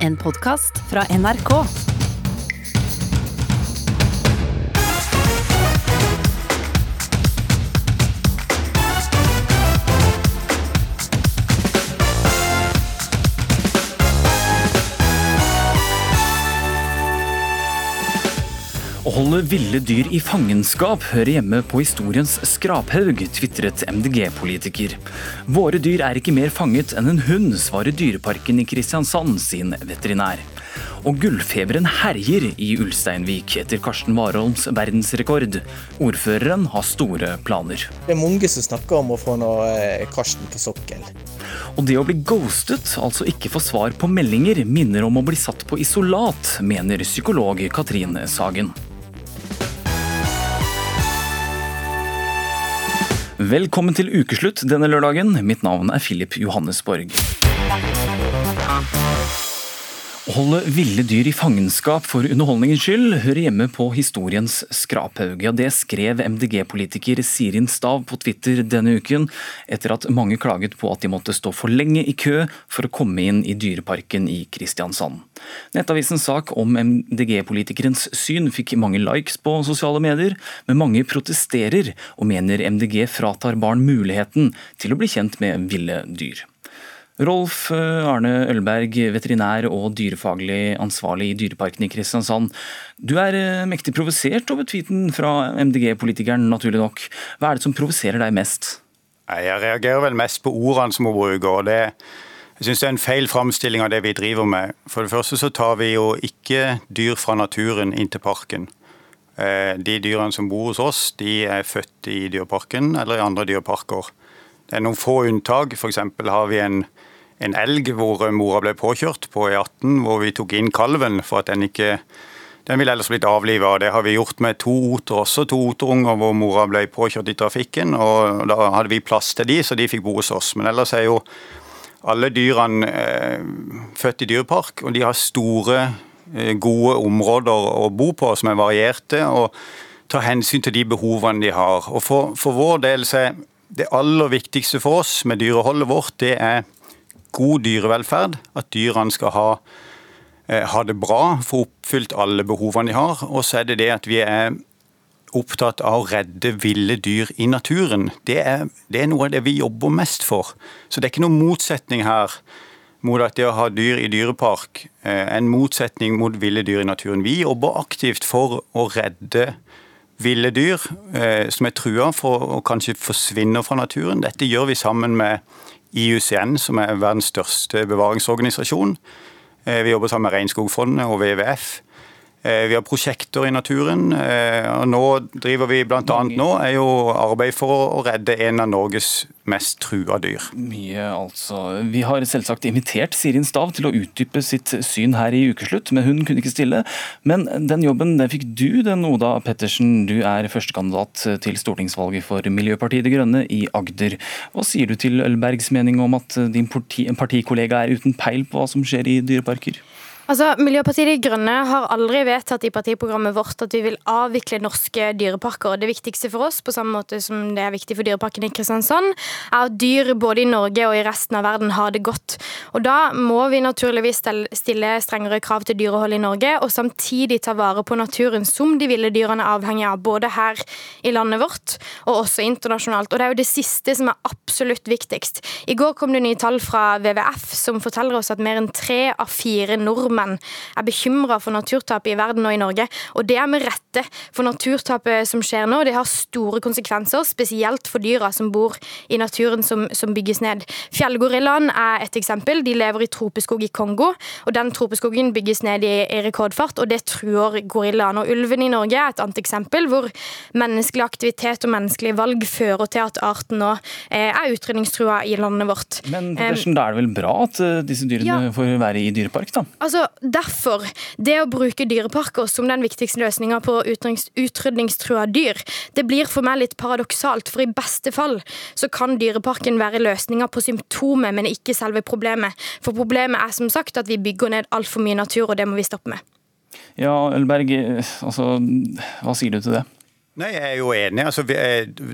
En podkast fra NRK. Holde ville dyr i fangenskap hører hjemme på historiens skraphaug, tvitret MDG-politiker. Våre dyr er ikke mer fanget enn en hund, svarer Dyreparken i Kristiansand sin veterinær. Og gullfeberen herjer i Ulsteinvik etter Karsten Warholms verdensrekord. Ordføreren har store planer. Det er mange som snakker om å få noe eh, Karsten på sokkel. Og det å bli ghostet, altså ikke få svar på meldinger, minner om å bli satt på isolat, mener psykolog Katrin Sagen. Velkommen til ukeslutt denne lørdagen. Mitt navn er Philip Johannesborg. Å holde ville dyr i fangenskap for underholdningens skyld hører hjemme på historiens skraphaug. Ja, det skrev MDG-politiker Sirin Stav på Twitter denne uken, etter at mange klaget på at de måtte stå for lenge i kø for å komme inn i Dyreparken i Kristiansand. Nettavisens sak om MDG-politikerens syn fikk mange likes på sosiale medier, men mange protesterer og mener MDG fratar barn muligheten til å bli kjent med ville dyr. Rolf eh, Arne Ølberg, veterinær og dyrefaglig ansvarlig i Dyreparken i Kristiansand. Du er eh, mektig provosert over tweeten fra MDG-politikeren, naturlig nok. Hva er det som provoserer deg mest? Jeg reagerer vel mest på ordene som hun bruker. Det, jeg synes det er en feil framstilling av det vi driver med. For det første så tar vi jo ikke dyr fra naturen inn til parken. Eh, de dyrene som bor hos oss, de er født i dyreparken eller i andre dyreparker. Det er noen få unntak. F.eks. har vi en en elg hvor mora ble påkjørt på E18, hvor vi tok inn kalven for at den ikke den ville ellers blitt avliva. Det har vi gjort med to oter også, to oterunger hvor mora ble påkjørt i trafikken. og Da hadde vi plass til de, så de fikk bo hos oss. Men ellers er jo alle dyrene eh, født i dyrepark, og de har store, eh, gode områder å bo på som er varierte. og tar hensyn til de behovene de har. Og For, for vår del så er det aller viktigste for oss med dyreholdet vårt, det er god dyrevelferd, at dyrene skal ha, eh, ha det bra, få oppfylt alle behovene de har. Og så er det det at vi er opptatt av å redde ville dyr i naturen. Det er, det er noe av det vi jobber mest for. Så det er ikke noen motsetning her mot at det å ha dyr i dyrepark er eh, en motsetning mot ville dyr i naturen. Vi jobber aktivt for å redde ville dyr eh, som er trua for å kanskje forsvinne fra naturen. Dette gjør vi sammen med IUCN, som er verdens største bevaringsorganisasjon. Eh, vi jobber sammen med Regnskogfondet og WWF. Eh, vi har prosjekter i naturen. Eh, og nå driver vi bl.a. nå er jo arbeid for å redde en av Norges mest trua dyr. Mye, altså. Vi har selvsagt invitert Sirin Stav til å utdype sitt syn her i Ukeslutt, men hun kunne ikke stille. Men den jobben den fikk du, den Oda Pettersen. Du er førstekandidat til stortingsvalget for Miljøpartiet De Grønne i Agder. Hva sier du til Ølbergs mening om at din partikollega er uten peil på hva som skjer i dyreparker? Altså, Miljøpartiet De Grønne har aldri vedtatt i partiprogrammet vårt at vi vil avvikle norske dyreparker. Det viktigste for oss, på samme måte som det er viktig for Dyreparken i Kristiansand, er at dyr både i Norge og i resten av verden har det godt. Og Da må vi naturligvis stille strengere krav til dyrehold i Norge, og samtidig ta vare på naturen som de ville dyrene er avhengig av, både her i landet vårt og også internasjonalt. Og Det er jo det siste som er absolutt viktigst. I går kom det nye tall fra WWF som forteller oss at mer enn tre av fire nordmenn nordmenn er bekymra for naturtapet i verden og i Norge. Og det er med rette, for naturtapet som skjer nå, det har store konsekvenser, spesielt for dyra som bor i naturen som, som bygges ned. Fjellgorillaen er et eksempel. De lever i tropeskog i Kongo, og den tropeskogen bygges ned i, i rekordfart, og det truer gorillaen. Og ulven i Norge er et annet eksempel, hvor menneskelig aktivitet og menneskelige valg fører til at arten nå eh, er utrydningstrua i landet vårt. Men Pettersen, da er det vel bra at uh, disse dyrene ja, får være i dyrepark, da? Altså, Derfor, det å bruke dyreparker som den viktigste løsninga på utrydningstrua dyr, det blir for meg litt paradoksalt. For i beste fall så kan dyreparken være løsninga på symptomet, men ikke selve problemet. For problemet er som sagt at vi bygger ned altfor mye natur, og det må vi stoppe med. Ja, Ølberg, altså, hva sier du til det? Nei, Jeg er jo enig. Altså, vi,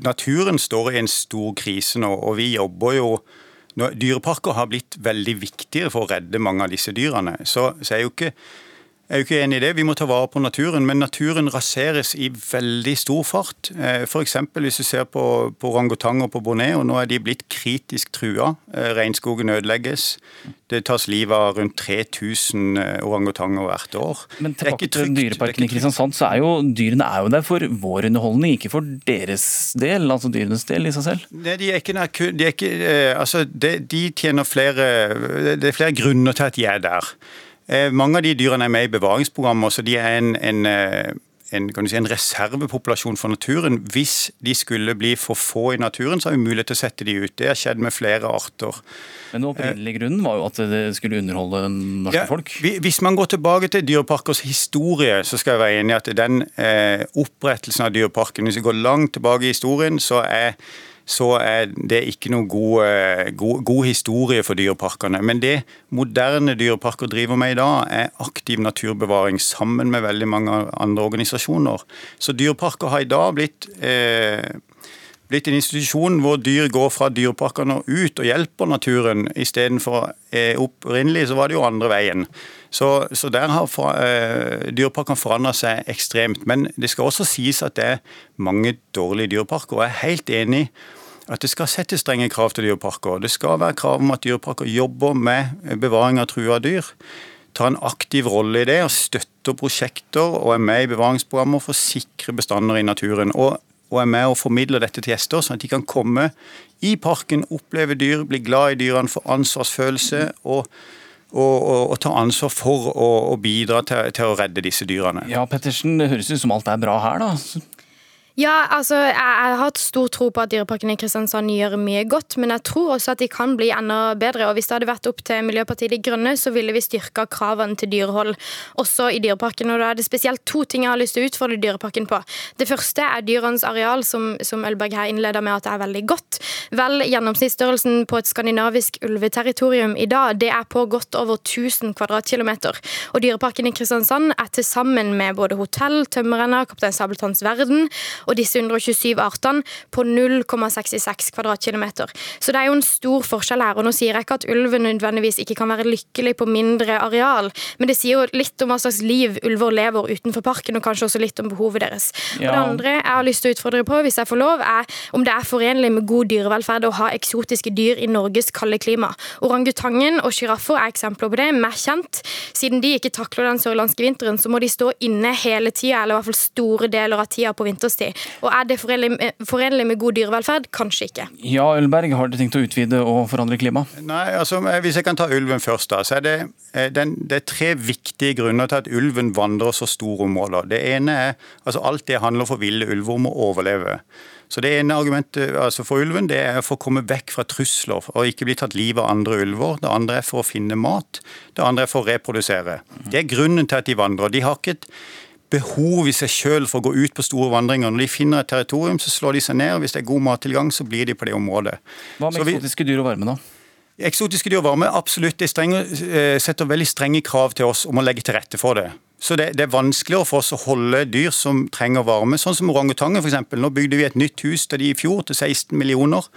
naturen står i en stor krise nå, og vi jobber jo når dyreparker har blitt veldig viktigere for å redde mange av disse dyrene, så, så er jo ikke jeg er jo ikke enig i det. Vi må ta vare på naturen, men naturen raseres i veldig stor fart. Eh, F.eks. hvis du ser på, på og på Borneo, nå er de blitt kritisk trua. Eh, regnskogen ødelegges. Det tas liv av rundt 3000 eh, orangutanger hvert år. Men tilbake til Dyreparken i Kristiansand, så er jo dyrene er jo der for vår underholdning, ikke for deres del, altså dyrenes del i seg selv? Nei, de er ikke, de, er ikke, altså, de, de tjener flere Det er flere grunner til at de er der. Eh, mange av de dyrene er med i bevaringsprogrammer, så de er en, en, eh, en, si, en, reservepopulasjon for naturen. Hvis de skulle bli for få i naturen, så har vi mulighet til å sette de ut. Det har skjedd med flere arter. Men den opprinnelige grunnen var jo at det skulle underholde norske ja, folk? Hvis man går tilbake til Dyreparkers historie, så skal jeg være enig i at den eh, opprettelsen av Dyreparken Hvis vi går langt tilbake i historien, så er så er det ikke noe god, eh, god, god, historie for dyreparkene. Men det moderne dyreparker driver med i dag, er aktiv naturbevaring sammen med veldig mange andre organisasjoner. Så dyreparker har i dag blitt eh, blitt en institusjon hvor dyr går fra dyreparkene og ut og hjelper naturen, istedenfor eh, opprinnelig så var det jo andre veien. Så, så der har eh, dyreparkene forandra seg ekstremt. Men det skal også sies at det er mange dårlige dyreparker. og jeg er helt enig at det skal settes strenge krav til dyreparker. Det skal være krav om at dyreparker jobber med bevaring av trua dyr. Tar en aktiv rolle i det og støtter prosjekter og er med i bevaringsprogrammer for å sikre bestander i naturen. Og, og er med og formidler dette til gjester, sånn at de kan komme i parken, oppleve dyr, bli glad i dyrene, få ansvarsfølelse. og og, og, og, ta ansvar for å, bidra til, til, å redde disse dyrene. Ja, Pettersen, Det høres ut som alt er bra her, da. Ja, altså, jeg, jeg, har hatt stor tro på at Dyreparken i Kristiansand gjør mye godt, men jeg tror også at de kan bli enda bedre. og Hvis det hadde vært opp til Miljøpartiet De Grønne, så ville vi styrka kravene til dyrehold også i Dyreparken. og Da er det spesielt to ting jeg har lyst til å utfordre Dyreparken på. Det første er dyrenes areal, som, som Ølberg her innleda med at det er veldig godt. Vel, gjennomsnittsstørrelsen på et skandinavisk ulveterritorium i dag det er på godt over 1000 kvadratkilometer. Og Dyreparken i Kristiansand er til sammen med både hotell, tømmerrenna, Kaptein Sabeltanns verden og disse 127 artene på 0,66 kvadratkilometer. Så det er jo en stor forskjell her. og Nå sier jeg ikke at ulven nødvendigvis ikke kan være lykkelig på mindre areal, men det sier jo litt om hva slags liv ulver lever utenfor parken, og kanskje også litt om behovet deres. Ja. Og Det andre jeg har lyst til å utfordre på, hvis jeg får lov, er om det er forenlig med god dyrevelferd å ha eksotiske dyr i Norges kalde klima. Orangutangen og sjiraffer er eksempler på det, mer kjent. Siden de ikke takler den sørlandske vinteren, så må de stå inne hele tida, eller i hvert fall store deler av tida på vinterstid. Og er det forenlig med god dyrevelferd? Kanskje ikke. Ja, Ølberg, har du tenkt å utvide og forandre klima? Nei, altså Hvis jeg kan ta ulven først, da, så er det, eh, den, det er tre viktige grunner til at ulven vandrer så store områder. Det ene er altså alt det handler for ville ulver om å overleve. Så Det ene argumentet altså for ulven det er for å komme vekk fra trusler og ikke bli tatt livet av andre ulver. Det andre er for å finne mat. Det andre er for å reprodusere. Det er grunnen til at de vandrer. De har ikke et behov i seg selv for å gå ut på store vandringer. Når de finner et territorium, så slår de seg ned. og Hvis det er god mattilgang, så blir de på det området. Hva med eksotiske dyr og varme, da? Eksotiske dyr og varme, absolutt. Det strenge, eh, setter veldig strenge krav til oss om å legge til rette for det. Så det, det, er vanskeligere for oss å holde dyr som trenger varme, sånn som orangutangen f.eks. Nå bygde vi et nytt hus til de i fjor til 16 millioner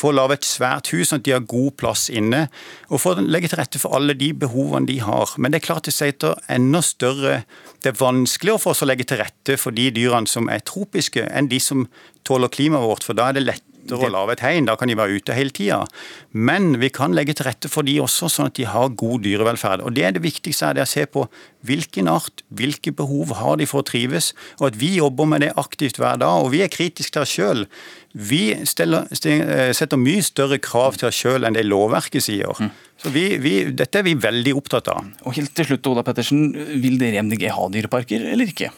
for å lage et svært hus, sånn at de har god plass inne. Og for å legge til rette for alle de behovene de har. Men det er klart det setter enda større Det er vanskeligere for oss å legge til rette for de dyrene som er tropiske, enn de som tåler klimaet vårt. For da er det lett å lage et hegn. Da kan de være ute hele tida. Men vi kan legge til rette for de også, sånn at de har god dyrevelferd. Og Det er det viktigste er det å se på hvilken art, hvilke behov har de for å trives, og at vi jobber med det aktivt hver dag. Og vi er kritiske til oss sjøl. Vi steller, eh, setter mye større krav til oss sjøl enn det lovverket sier. Mm. Så vi, vi, Dette er vi veldig opptatt av. Og helt til slutt, Oda Pettersen, Vil dere i MDG ha dyreparker eller ikke?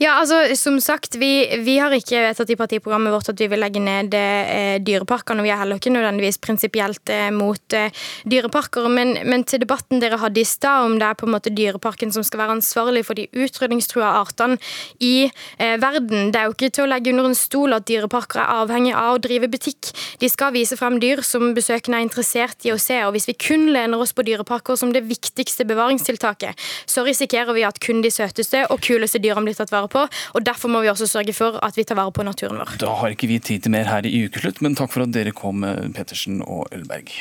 Ja, altså, som sagt, vi, vi har ikke vedtatt i partiprogrammet vårt at vi vil legge ned eh, dyreparkene. Vi er heller ikke nødvendigvis prinsipielt eh, mot eh, dyreparker. Men, men, til debatten dere hadde i stad, om det er på en måte dyreparken som skal være ansvarlig for de utrydningstrua artene i eh, verden. Det er jo ikke til å legge under en stol at dyreparker er avhengig av å drive butikk. De skal vise frem dyr som besøkende er interessert i å se. og Hvis vi kun lener oss på dyreparker som det viktigste bevaringstiltaket, så risikerer vi at kun de søteste og kuleste dyrene blir tatt vare på. Og Derfor må vi også sørge for at vi tar vare på naturen vår. Da har ikke vi tid til mer her i Ukeslutt, men takk for at dere kom, Pettersen og Ølberg.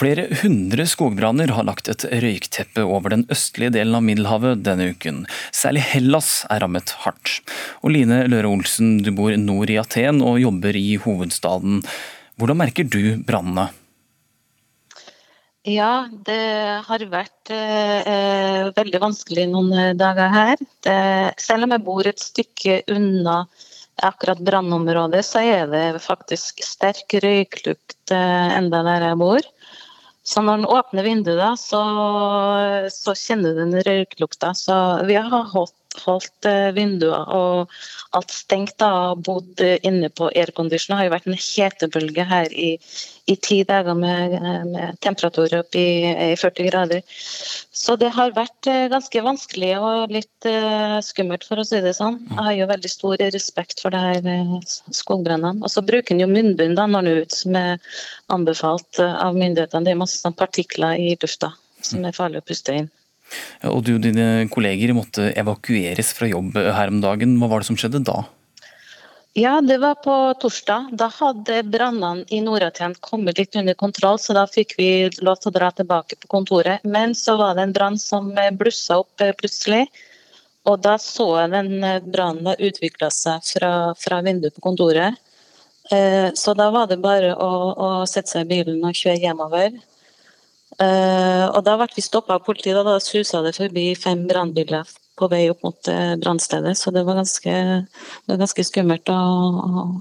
Flere hundre skogbranner har lagt et røykteppe over den østlige delen av Middelhavet denne uken. Særlig Hellas er rammet hardt. Og Line Løre Olsen, du bor nord i Aten og jobber i hovedstaden. Hvordan merker du brannene? Ja, det har vært eh, veldig vanskelig noen dager her. Det, selv om jeg bor et stykke unna akkurat brannområdet, så er det faktisk sterk røyklukt eh, enda der jeg bor. Så når den åpner vinduet, da, så, så kjenner du den røyklukta. Så vi har holdt, holdt eh, vinduer og alt stengt. da, Bodd inne på aircondition. Det har jo vært en hetebølge her i, i ti dager med, med temperaturer opp i, i, 40 grader. Så det har vært eh, ganske vanskelig og litt uh, skummelt, for å si det sånn. Jeg har jo veldig stor respekt for det her skogbrannene. Og så bruker en jo munnbind da, når en er ute, som er anbefalt av myndighetene. Det er masse sånn partikler i lufta som er farlig å puste inn. Og du og dine kolleger måtte evakueres fra jobb her om dagen. Hva var det som skjedde da? Ja, det var på torsdag. Da hadde brannene i Nord-Aten kommet litt under kontroll, så da fikk vi lov til å dra tilbake på kontoret. Men så var det en brann som blussa opp eh, plutselig. Og da så jeg den eh, brannen utvikla seg fra, fra, vinduet på kontoret. Eh, så da var det bare å, å sette seg i bilen og kjøre hjemover. Og da ble vi stoppa av politiet, og da susa det forbi fem brannbiler på vei opp mot eh, brannstedet, så det var ganske, det var ganske skummelt. Og,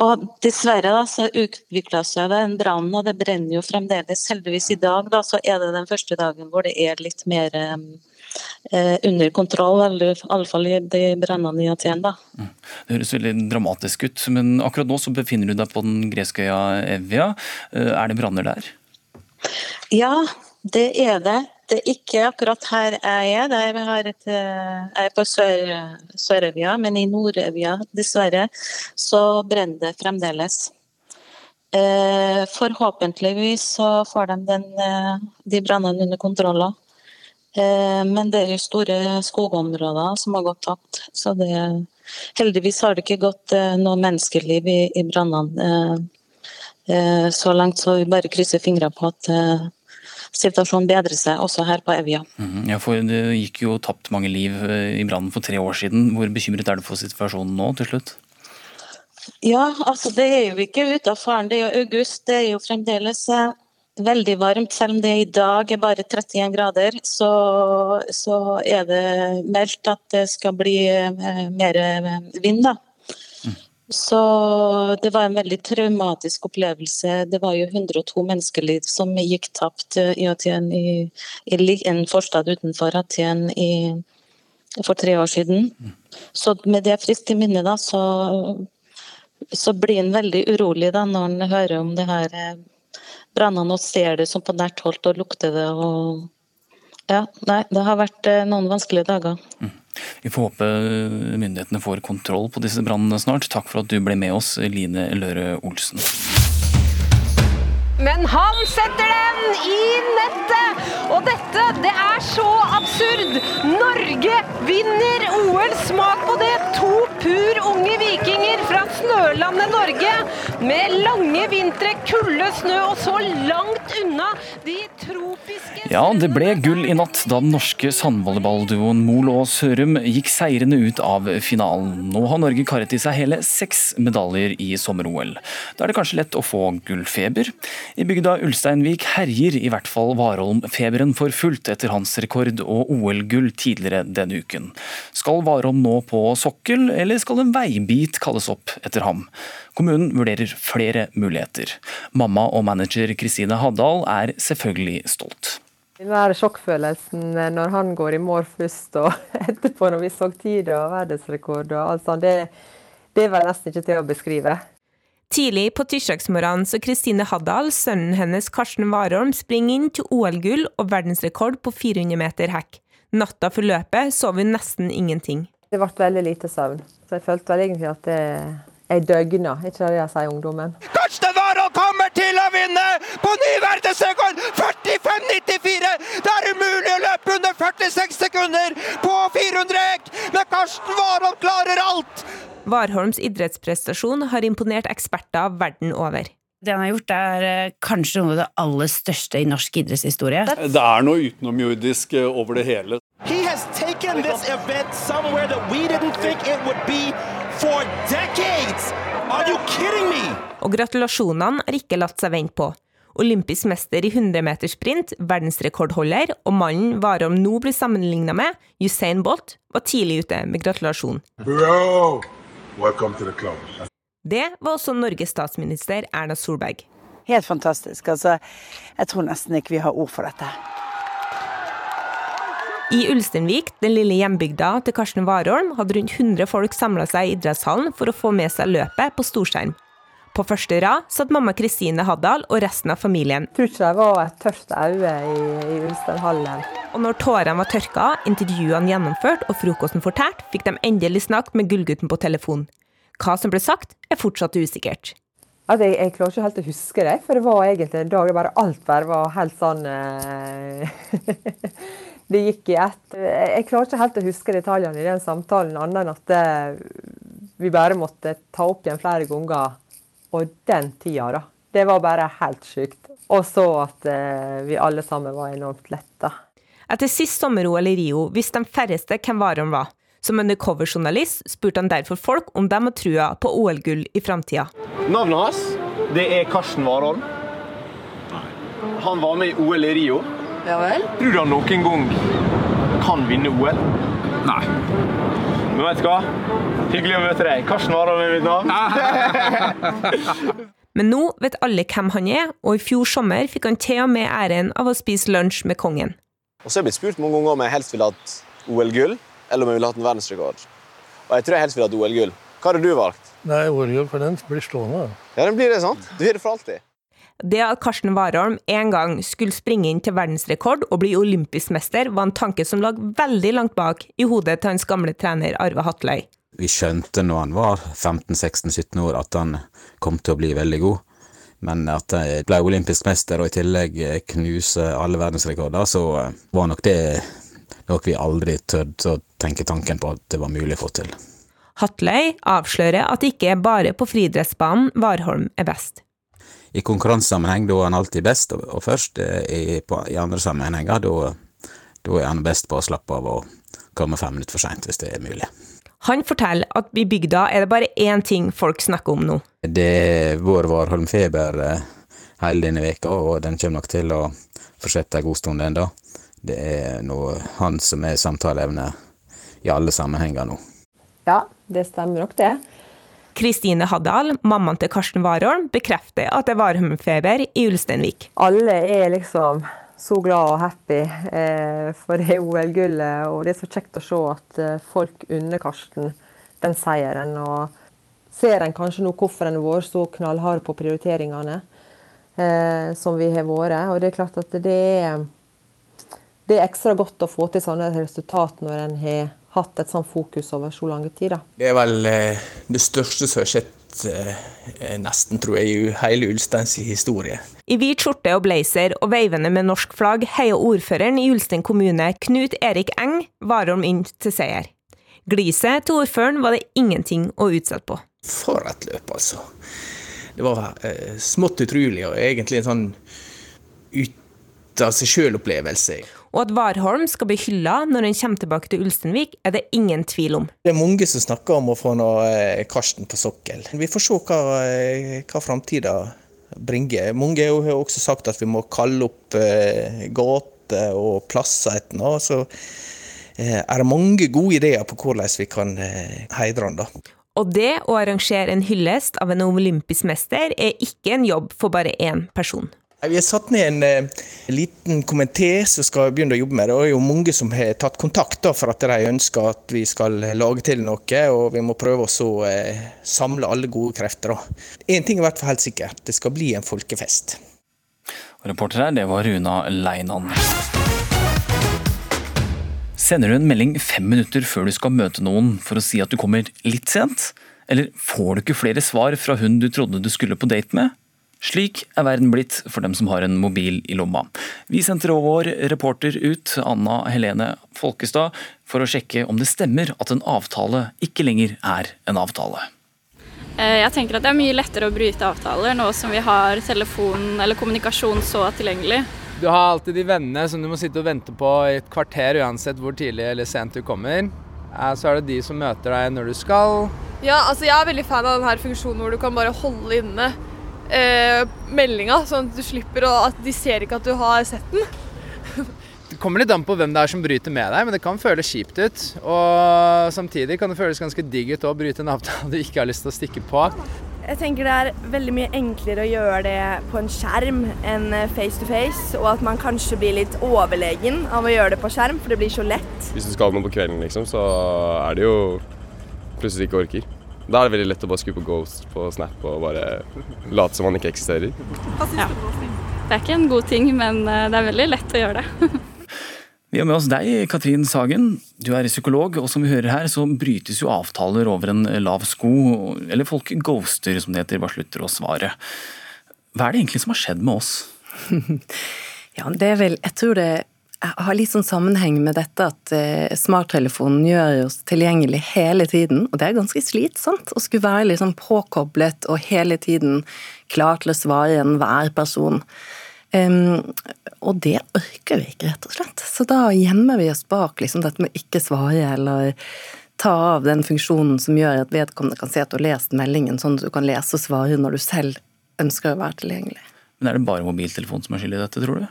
og, dessverre da, så utvikla seg det en brann, og det brenner jo fremdeles. Heldigvis i dag da, så er det den første dagen hvor det er litt mer eh, under kontroll, eller i alle fall i de brannene i Aten. da. Mm. Det høres veldig dramatisk ut, men akkurat nå så befinner du deg på den greske øya Evia. Eh, er det branner der? Ja, det er det. Det er ikke akkurat her jeg er. Jeg, et, eh, jeg er på Sør-Evja, men i Nord-Evja, dessverre, så brenner det fremdeles. Eh, forhåpentligvis så får de den, eh, de brannene under kontroll. Men det er jo store skogområder som har gått tapt. Så det, heldigvis har det ikke gått noe menneskeliv i, i brannene så langt, så vi bare krysser fingrene på at situasjonen bedrer seg også her på Evja. Mm, ja, for Det gikk jo tapt mange liv eh, i brannen for tre år siden. Hvor bekymret er du for situasjonen nå til slutt? Ja, altså det er jo ikke ute av faren. Det er jo august. Det er jo fremdeles eh, veldig varmt. Selv om det i dag er bare 31 grader, så, så er det meldt at det skal bli eh, mer vind. da. Så det var en veldig traumatisk opplevelse. Det var jo 102 menneskeliv som gikk tapt eh, i Aten, i, i en forstad utenfor Aten i, for tre år siden. Så med det friskt i minne, da, så, så blir en veldig urolig da, når en hører om det her eh, brannene og ser det som på nært hold og lukter det. og ja, nei, det har vært eh, noen vanskelige dager. Mm. Vi får håpe myndighetene får kontroll på disse brannene snart. Takk for at du ble med oss, Line Løre Olsen. Men han setter den i nettet! Og dette, det er så absurd! Norge vinner OL! Smak på det! To pur unge vikinger fra snølandet Norge. Med lange vintre, kulde, snø og så langt unna de tropiske Ja, det ble gull i natt da den norske sandvolleyballduoen Mol og Sørum gikk seirende ut av finalen. Nå har Norge karet i seg hele seks medaljer i sommer-OL. Da er det kanskje lett å få gullfeber? I bygda Ulsteinvik herjer i hvert fall Warholm-feberen for fullt etter hans rekord og OL-gull tidligere denne uken. Skal Warholm nå på sokkel, eller skal en veibit kalles opp etter ham? Kommunen vurderer flere muligheter. Mamma og manager Kristine Haddal er selvfølgelig stolt. Den der sjokkfølelsen når han går i mål først, og etterpå når vi så tid og verdensrekord og alt sånt, det, det var nesten ikke til å beskrive. Tidlig på tirsdagsmorgenen så Kristine Haddal, sønnen hennes Karsten Warholm, springer inn til OL-gull og verdensrekord på 400 meter hekk. Natta før løpet sov hun nesten ingenting. Det ble veldig lite søvn, så jeg følte vel egentlig at det ei døgna, er ikke det det sier ungdommen? Katsjnevaro kommer til å vinne på ny verdensrekord! 45,94! Det er umulig å løpe under 46 sekunder på 400 hekk, men Karsten Warholm klarer alt! Warholms idrettsprestasjon har imponert eksperter verden over. Det han har gjort, er eh, kanskje noe av det aller største i norsk idrettshistorie. Det er noe utenomjordisk eh, over det hele. He has taken this event somewhere that we didn't think it would for days. Og gratulasjonene har ikke latt seg vente på. Olympisk mester i 100-metersprint, verdensrekordholder og mannen Warholm nå blir sammenligna med, Usain Bolt, var tidlig ute med gratulasjon. Bro, welcome to the club. Det var også Norges statsminister Erna Solberg. Helt fantastisk. Altså, jeg tror nesten ikke vi har ord for dette. I Ulsteinvik, den lille hjembygda til Karsten Warholm, hadde rundt 100 folk samla seg i idrettshallen for å få med seg løpet på storskjerm. På første rad satt mamma Kristine Haddal og resten av familien. Jeg tror ikke det var et tørt øye i, i Ulsteinhallen. Og når tårene var tørka, intervjuene gjennomført og frokosten fortært, fikk de endelig snakke med Gullgutten på telefon. Hva som ble sagt, er fortsatt usikkert. Altså, jeg, jeg, klarer ikke helt å huske det, for det var egentlig en dag bare alt bare var helt sånn eh, Det gikk i ett. Jeg klarer ikke helt å huske detaljene i den samtalen, annet enn at det, eh, vi bare måtte ta opp igjen flere ganger og den tida, da. Det var bare helt sjukt. Og så at eh, vi alle sammen var enormt letta. Etter sist sommer-OL i Rio visste de færreste hvem Warholm var. Som undercover-journalist spurte han derfor folk om de har trua på OL-gull i framtida. Navnet hans det er Karsten Warholm. Han var med i OL i Rio. Ja vel? Tror du han noen gang kan vinne OL? Nei. Men vet du hva? Hyggelig å møte deg. Karsten Warholm er mitt navn. Men nå vet alle hvem han er, og i fjor sommer fikk han til og med æren av å spise lunsj med kongen. Og så er jeg blitt spurt mange ganger om jeg helst ville hatt OL-gull, eller om jeg ville hatt en verdensrekord. Og jeg tror jeg helst ville hatt OL-gull. Hva hadde du valgt? Nei, OL-gull, for den blir stående. Ja, den blir det, sant? Du har det for alltid. Det at Karsten Warholm en gang skulle springe inn til verdensrekord og bli olympisk mester, var en tanke som lå veldig langt bak i hodet til hans gamle trener Arve Hatløy. Vi skjønte når han var 15-16-17 år at han kom til å bli veldig god. Men at han ble olympisk mester og i tillegg knuse alle verdensrekorder, så var nok det noe vi aldri tørde å tenke tanken på at det var mulig å få til. Hatløy avslører at det ikke er bare på friidrettsbanen Warholm er best. I konkurransesammenheng da er han alltid best, og, og først eh, i, på, i andre sammenhenger da, da er han best på å slappe av og komme fem minutter for seint, hvis det er mulig. Han forteller at i bygda er det bare én ting folk snakker om nå. Det er vår Warholm-feber eh, hele denne veka, og den kommer nok til å fortsette en god stund ennå. Det er noe han som er samtaleevne i alle sammenhenger nå. Ja, det stemmer nok det. Kristine Haddal, mammaen til Karsten Warholm, bekrefter at det var hummerfeber i Ulsteinvik. Alle er liksom så glad og happy eh, for det OL-gullet, og det er så kjekt å se at eh, folk unner Karsten den seieren. Og ser en kanskje nå hvorfor en har så knallhard på prioriteringene eh, som vi har vært. Og det er klart at det er, det er ekstra godt å få til sånne resultat når en har hatt et sånt fokus over så lang tid. Da. Det er vel eh, det største som har skjedd eh, nesten, tror jeg, i hele Ulsteins historie. I hvit skjorte og blazer og veivende med norsk flagg heier ordføreren i Ulstein kommune, Knut Erik Eng, Warholm inn til seier. Gliset til ordføreren var det ingenting å utsette på. For et løp, altså. Det var eh, smått utrolig, og egentlig en sånn ut av seg sjøl-opplevelse. Og at Warholm skal bli hylla når han kommer tilbake til Ulsteinvik, er det ingen tvil om. Det er mange som snakker om å få noe eh, Karsten på sokkel. Vi får se hva, eh, hva framtida bringer. Mange har også sagt at vi må kalle opp eh, gater og plasser etter noe. Så er det mange gode ideer på hvordan vi kan heidre han. da. Og det å arrangere en hyllest av en olympisk mester er ikke en jobb for bare én person. Vi har satt ned en eh, liten komité som skal begynne å jobbe med det. Det er jo mange som har tatt kontakt da, for at de ønsker at vi skal lage til noe. og Vi må prøve å eh, samle alle gode krefter. Én ting er i hvert fall helt sikkert. Det skal bli en folkefest. Reporter her, det var Runa Leinan. Sender du en melding fem minutter før du skal møte noen for å si at du kommer litt sent? Eller får du ikke flere svar fra hun du trodde du skulle på date med? Slik er verden blitt for dem som har en mobil i lomma. Vi sendte vår reporter ut, Anna Helene Folkestad, for å sjekke om det stemmer at en avtale ikke lenger er en avtale. Eh, jeg tenker at det er mye lettere å bryte avtaler nå som vi har telefon eller kommunikasjon så tilgjengelig. Du har alltid de vennene som du må sitte og vente på i et kvarter uansett hvor tidlig eller sent du kommer. Eh, så er det de som møter deg når du skal. Ja, altså jeg er veldig fan av denne funksjonen hvor du kan bare holde inne eh, meldinga, sånn at du slipper å, at de ser ikke at du har sett den. Det kommer litt an på hvem det er som bryter med deg, men det kan føles kjipt ut. Og samtidig kan det føles ganske digg ut å bryte en avtale du ikke har lyst til å stikke på. Jeg tenker det er veldig mye enklere å gjøre det på en skjerm enn face to face, og at man kanskje blir litt overlegen av å gjøre det på skjerm, for det blir så lett. Hvis du skal noe på kvelden, liksom, så er det jo plutselig ikke orker. Da er det veldig lett å bare skru på Ghost på Snap og bare late som man ikke eksisterer. Ja. Det er ikke en god ting, men eh, det er veldig lett å gjøre det. Vi har med oss deg, Katrin Sagen. Du er psykolog, og som vi hører her, så brytes jo avtaler over en lav sko. Eller folk ghoster, som det heter, bare slutter å svare. Hva er det egentlig som har skjedd med oss? ja, det er vel Jeg tror det har litt sånn sammenheng med dette at eh, smarttelefonen gjør oss tilgjengelig hele tiden. Og det er ganske slitsomt å skulle være liksom påkoblet og hele tiden klar til å svare enhver person. Um, og det orker vi ikke, rett og slett. Så da gjemmer vi oss bak liksom, dette med ikke svare, eller ta av den funksjonen som gjør at vedkommende kan se at du har lest meldingen, sånn at du kan lese og svare når du selv ønsker å være tilgjengelig. Men Er det bare mobiltelefonen som er skyld i dette, tror du?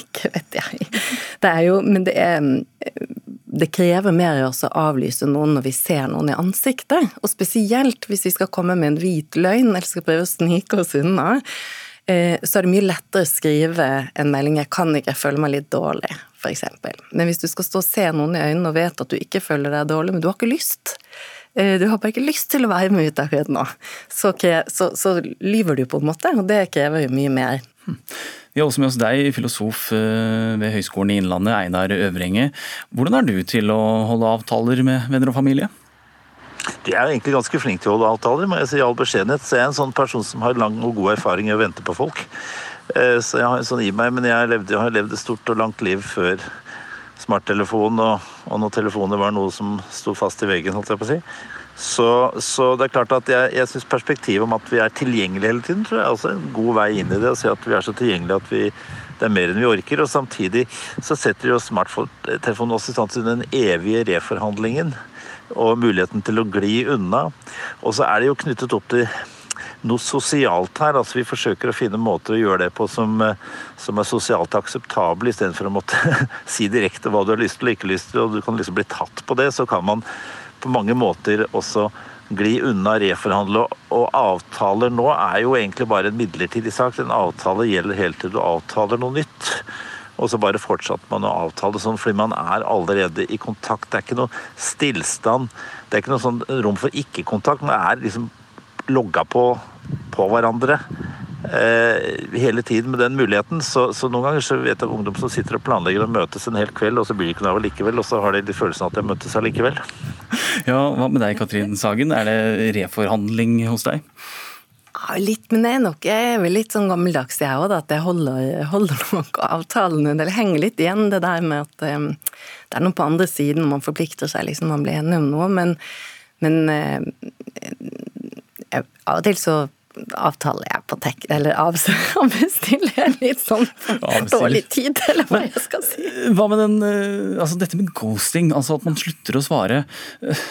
Ikke vet jeg. Det er jo Men det er det krever mer av å avlyse noen når vi ser noen i ansiktet. Og spesielt hvis vi skal komme med en hvit løgn eller skal prøve å snike oss unna. Eh, så er det mye lettere å skrive en melding 'jeg kan ikke, jeg føler meg litt dårlig', f.eks. Men hvis du skal stå og se noen i øynene og vet at du ikke føler deg dårlig, men du har ikke lyst eh, du har bare ikke lyst til å være med ut akkurat nå. Så, så, så lyver du på en måte, og det krever jo mye mer. Vi har også med oss deg, filosof eh, ved Høgskolen i Innlandet, Einar Øvrenge. Hvordan er du til å holde avtaler med venner og familie? De er egentlig ganske flinke til å holde avtaler, må jeg si i all beskjedenhet. Så jeg er en sånn person som har lang og god erfaring i å vente på folk. Eh, så jeg har en sånn i meg, men jeg, levde, jeg har levd et stort og langt liv før smarttelefon, og, og når telefoner var noe som sto fast i veggen, holdt jeg på å si. Så, så, det er klart at jeg, jeg syns perspektivet om at vi er tilgjengelige hele tiden, tror jeg er også en god vei inn i det. Å si at vi er så tilgjengelige at vi, det er mer enn vi orker. Og samtidig så setter jo smarttelefonen den evige reforhandlingen og muligheten til å gli unna. Og så er det jo knyttet opp til noe sosialt her. altså Vi forsøker å finne måter å gjøre det på som, som er sosialt akseptable, istedenfor å måtte si direkte hva du har lyst til og ikke lyst til, og du kan liksom bli tatt på det. Så kan man på mange måter også gli unna reforhandle. Og avtaler nå er jo egentlig bare en midlertidig sak. En avtale gjelder helt til du avtaler noe nytt. Og så bare fortsatte man å avtale sånn, fordi man er allerede i kontakt. Det er ikke noe stillstand. Det er ikke noe sånn rom for ikke-kontakt. Man er liksom logga på, på hverandre eh, hele tiden med den muligheten. Så, så, noen ganger så vet jeg ungdom som sitter og planlegger å møtes en hel kveld, og så blir det ikke noe av likevel, og så har de følelsen av at de møttes allikevel. Ja, hva med deg Katrin Sagen, er det reforhandling hos deg? Ja, litt, men jeg er nok jeg er vel litt sånn gammeldags jeg òg, at jeg holder, holder nok avtalene. Det henger litt igjen det der med at um, det er noe på andre siden man forplikter seg, liksom man blir enig om noe. Men, men uh, jeg, av og til så avtaler jeg på tek... Eller avbestiller jeg litt sånn dårlig tid, eller hva jeg skal si. Hva med den eh, Altså dette med ghosting, altså at man slutter å svare. Eh,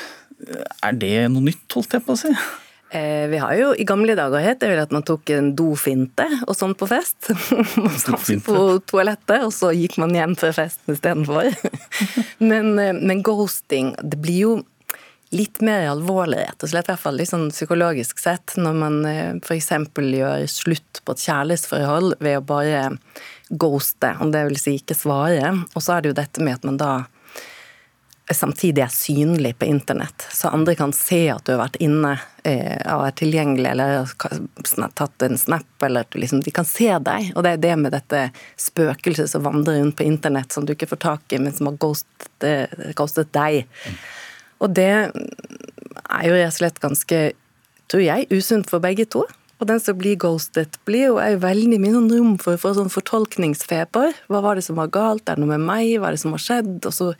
er det noe nytt, holdt jeg på å si? Eh, vi har jo i gamle dager het det vel at man tok en dofinte og sånn på fest. Man satt på toalettet, og så gikk man hjem før festen istedenfor. men, men ghosting, det blir jo litt mer alvorlig, rett og slett. I hvert fall liksom psykologisk sett. Når man eh, f.eks. gjør slutt på et kjærlighetsforhold ved å bare ghoste, om det vil si ikke svare. Og så er det jo dette med at man da samtidig er synlig på internett. Så andre kan se at du har vært inne eh, og er tilgjengelig, eller har tatt en snap, eller at liksom, de kan se deg. Og det er det med dette spøkelset som vandrer rundt på internett, som du ikke får tak i, men som har ghostet, ghostet deg. Og det er jo rett og slett ganske, tror jeg, usunt for begge to. Og den som blir ghostet, blir jo er veldig mye sånn rom for, for sånn fortolkningsfeber. Hva var det som var galt? Er det noe med meg? Hva er det som har skjedd? Og så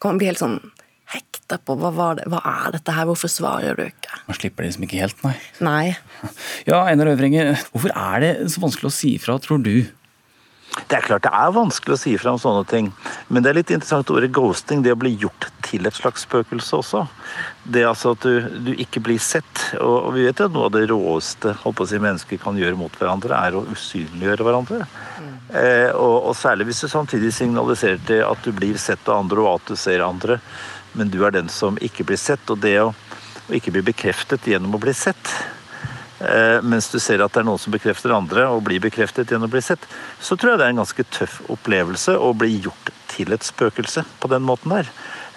kan man bli helt sånn hekta på hva, var det, hva er dette her, hvorfor svarer du ikke? Man slipper det liksom ikke helt, nei. Nei. Ja, Einar Øvrenge, hvorfor er det så vanskelig å si ifra, tror du? Det er klart det er vanskelig å si fra om sånne ting, men det er litt interessant ordet ghosting, det å bli gjort til et slags spøkelse også. Det altså at du, du ikke blir sett. Og, og, vi vet jo at noe av det råeste holdt å si, mennesker kan gjøre mot hverandre, er å usynliggjøre hverandre. Mm. Eh, og, og, særlig hvis du samtidig signaliserer til at du blir sett av andre, og at du ser andre, men du er den som ikke blir sett. Og det å, å ikke bli bekreftet gjennom å bli sett, mens du ser at det er noen som bekrefter andre og blir bekreftet gjennom å bli sett, så tror jeg det er en ganske tøff opplevelse å bli gjort til et spøkelse på den måten der.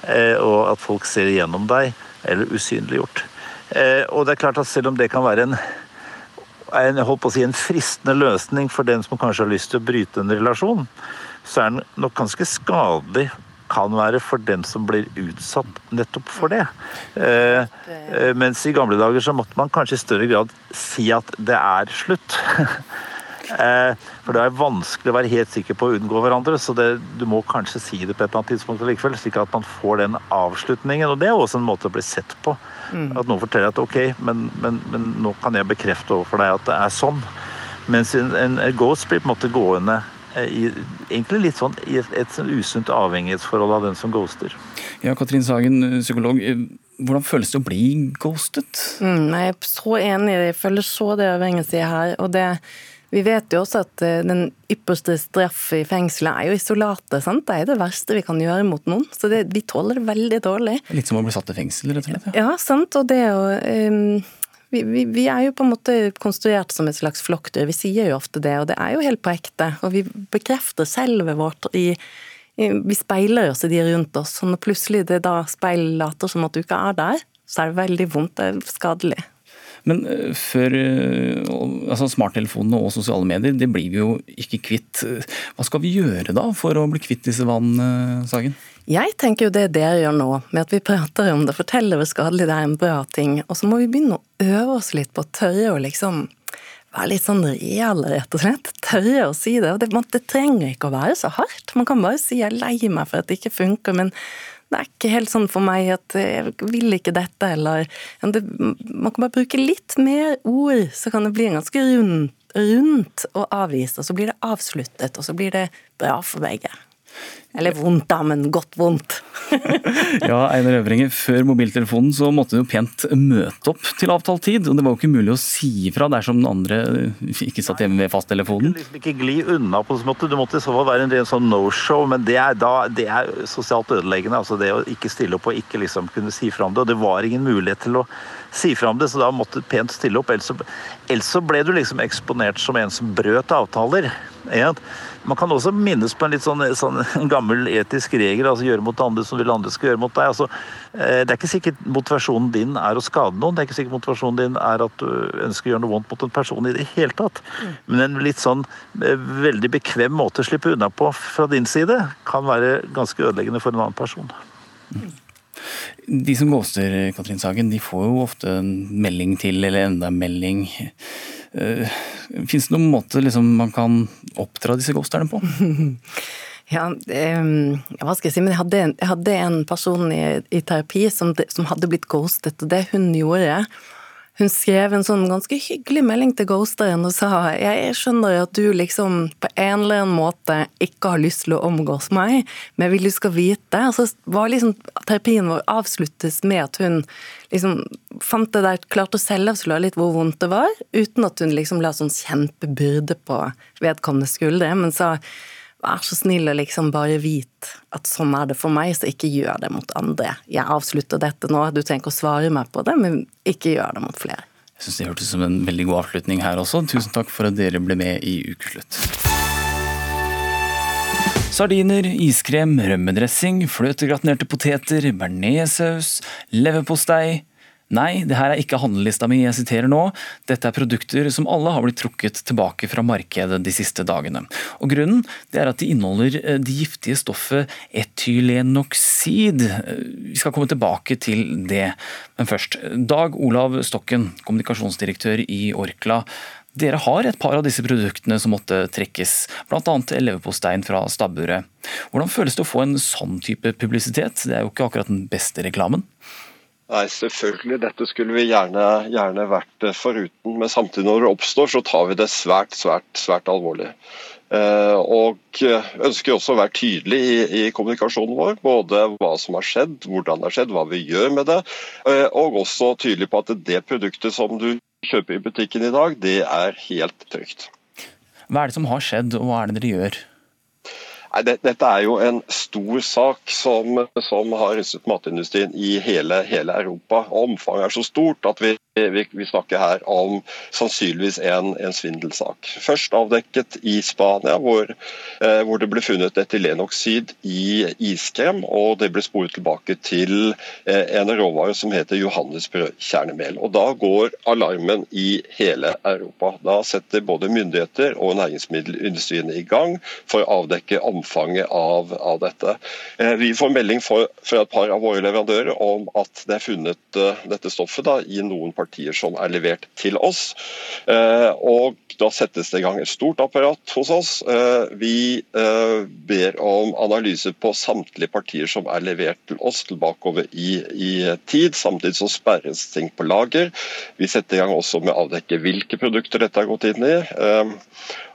Eh, og at folk ser igjennom deg, eller usynliggjort. Eh, og det er klart at selv om det kan være en en, holdt på å si, en fristende løsning for den som kanskje har lyst til å bryte en relasjon, så er den nok ganske skadelig kan være for den som blir utsatt nettopp for det. Eh, eh, mens i gamle dager så måtte man kanskje i større grad si at det er slutt. eh, for det er vanskelig å være helt sikker på å unngå hverandre, så det, du må kanskje si det på et eller annet tidspunkt likevel, slik at man får den avslutningen. Og det er også en måte å bli sett på. Mm. At noen forteller at ok, men, men, men, nå kan jeg bekrefte overfor deg at det er sånn. Mens en, en ghost blir på en måte gående Eh, i, egentlig litt sånn i et, et sånn usunt avhengighetsforhold av den som ghoster. Ja, Katrin Sagen, eh, psykolog. Eh, hvordan føles det å bli ghostet? Mm, jeg er så enig, jeg føler så det avhengige her. og det vi vet jo også at den ypperste straff i fengselet er jo isolatet. sant? Det er det verste vi kan gjøre mot noen. Så det, vi tåler det veldig dårlig. Litt som å bli satt i fengsel, rett og slett? Ja, ja sant. Og det å um, vi, vi, vi, er jo på en måte konstruert som et slags flokkdyr. Vi sier jo ofte det, og det er jo helt på ekte. Og vi bekrefter selvet vårt i, i Vi speiler oss i de rundt oss. Og når plutselig det da speilet later som at du ikke er der, så er det veldig vondt. Det er skadelig. Men eh, før eh, altså Smarttelefonene og sosiale medier, det blir vi jo ikke kvitt. Hva skal vi gjøre da for å bli kvitt disse vannene, Sagen? Jeg tenker jo det dere gjør nå, med at vi prater om det, forteller hvor skadelig det er en bra ting. Og så må vi begynne å øve oss litt på å tørre å liksom være litt sånn reale, rett og slett. Tørre å si det. Og det, det, trenger ikke å være så hardt. Man kan bare si 'jeg er lei meg for at det ikke funker', men det er ikke helt sånn for meg at jeg vil ikke dette, eller det, Man kan bare bruke litt mer ord, så kan det bli en ganske rundt, rundt og avvist. Og så blir det avsluttet, og så blir det bra for begge. Eller vondt, da, men godt vondt. ja, Einar Øvringe, Før mobiltelefonen så måtte du jo pent møte opp til avtalt tid. og Det var jo ikke mulig å si ifra dersom den andre ikke satt hjemme ved fasttelefonen. Du liksom ikke gli unna på en måte. Du måtte i så fall være en ren sånn no-show, men det er, da, det er sosialt ødeleggende. altså Det å ikke stille opp og ikke liksom kunne si fra om det. Og det var ingen mulighet til å si fra om det, så da måtte du pent stille opp. Ellers så, ellers så ble du liksom eksponert som en som brøt avtaler. Man kan også minnes på en litt sånn, sånn gammel etisk regel, altså gjøre mot andre som vil andre skal gjøre mot deg. Altså, eh, det er ikke sikkert motivasjonen din er å skade noen, det er ikke sikkert motivasjonen din er at du ønsker å gjøre noe vondt mot en person i det hele tatt. Men en litt sånn eh, veldig bekvem måte å slippe unna på fra din side kan være ganske ødeleggende for en annen person. De som ghoster, Katrin Sagen, de får jo ofte en melding til, eller enda en melding. Eh, Fins det noen måte liksom, man kan oppdra disse ghosterne på? Ja, um, hva skal jeg si, men jeg hadde jeg hadde en person i, i terapi som, som, hadde blitt ghostet, og det hun gjorde hun skrev en sånn ganske hyggelig melding til ghosteren og sa jeg skjønner at du liksom på en eller annen måte ikke har lyst til å omgås meg, men jeg vil du skal vite. Så var liksom terapien vår avsluttes med at hun liksom fant det der, klarte å selvavsløre litt hvor vondt det var, uten at hun liksom la sånn kjempebyrde på vedkommende skuldre, men sa vær så snill og liksom bare vit at sånn er det for meg, så ikke gjør det mot andre. Jeg avslutter dette nå, du trenger ikke å svare meg på det, men ikke gjør det mot flere. Jeg syns det hørtes som en veldig god avslutning her også. Tusen takk for at dere ble med i Ukeslutt. Sardiner, iskrem, rømmedressing, fløtegratinerte poteter, bearnéssaus, leverpostei Nei, det her er ikke handlelista mi, jeg siterer nå. Dette er produkter som alle har blitt trukket tilbake fra markedet de siste dagene. Og Grunnen er at de inneholder eh, det giftige stoffet etylenoksid. Eh, vi skal komme tilbake til det. Men først, Dag Olav Stokken, kommunikasjonsdirektør i Orkla. Dere har et par av disse produktene som måtte trekkes, bl.a. leverpostein fra stabburet. Hvordan føles det å få en sånn type publisitet? Det er jo ikke akkurat den beste reklamen? Nei, selvfølgelig. Dette skulle vi gjerne, gjerne vært foruten. Men samtidig når det oppstår, så tar vi det svært, svært, svært alvorlig. Eh, og ønsker også å være tydelig i, i, kommunikasjonen vår. Både hva som har skjedd, hvordan det har skjedd, hva vi gjør med det. Eh, og også tydelig på at det produktet som du kjøper i butikken i dag, det er helt trygt. Hva er det som har skjedd, og hva er det dere gjør? Dette er jo en stor sak som, som har rystet matindustrien i hele, hele, Europa. Omfanget er så stort at vi, vi, vi snakker her om sannsynligvis en, en, svindelsak. Først avdekket i Spania, hvor, eh, hvor det ble funnet etylenoksid i iskrem. og Det ble sporet tilbake til eh, en råvare som heter johannesbrødkjernemel. Og Da går alarmen i hele Europa. Da setter både myndigheter og næringsmiddelindustrien i gang for å avdekke omfanget av, av dette. Eh, vi får melding fra et par av våre leverandører om at det er funnet uh, dette stoffet da, i noen partier som er levert til oss. Uh, og Da settes det i gang et stort apparat hos oss. Uh, vi ber om analyse på samtlige partier som er levert til oss tilbakeover i, i tid. Samtidig så sperres ting på lager. Vi setter i gang også med å avdekke hvilke produkter dette har gått inn i.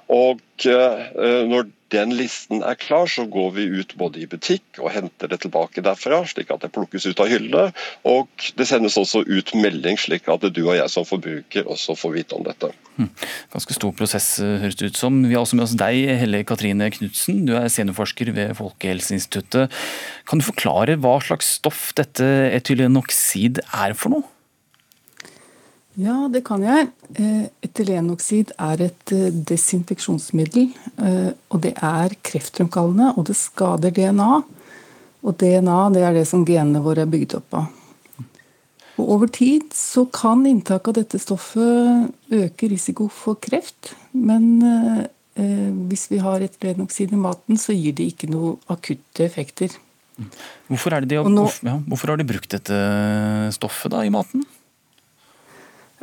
Og når den listen er klar, så går vi ut både i butikk og henter det tilbake derfra, slik at det plukkes ut av hyllene. Og det sendes også ut melding, slik at du og jeg som forbruker også får vite om dette. Hm. Ganske stor prosess, høres det ut som. Vi har også med oss deg, Helle Katrine Knutsen. Du er seniorforsker ved Folkehelseinstituttet. Kan du forklare hva slags stoff dette etylenoksid er for noe? Ja, det kan jeg. Eh, etylenoksid er et eh, desinfeksjonsmiddel. Eh, og det er kreftfremkallende, og det skader DNA. Og DNA det er det som genene våre er bygd opp av. Og over tid så kan inntak av dette stoffet øke risiko for kreft. Men hvis vi har etylenoksid i maten, så gir det ikke noe akutte effekter. Hvorfor, de, nå, ja, hvorfor har de brukt dette stoffet da i maten?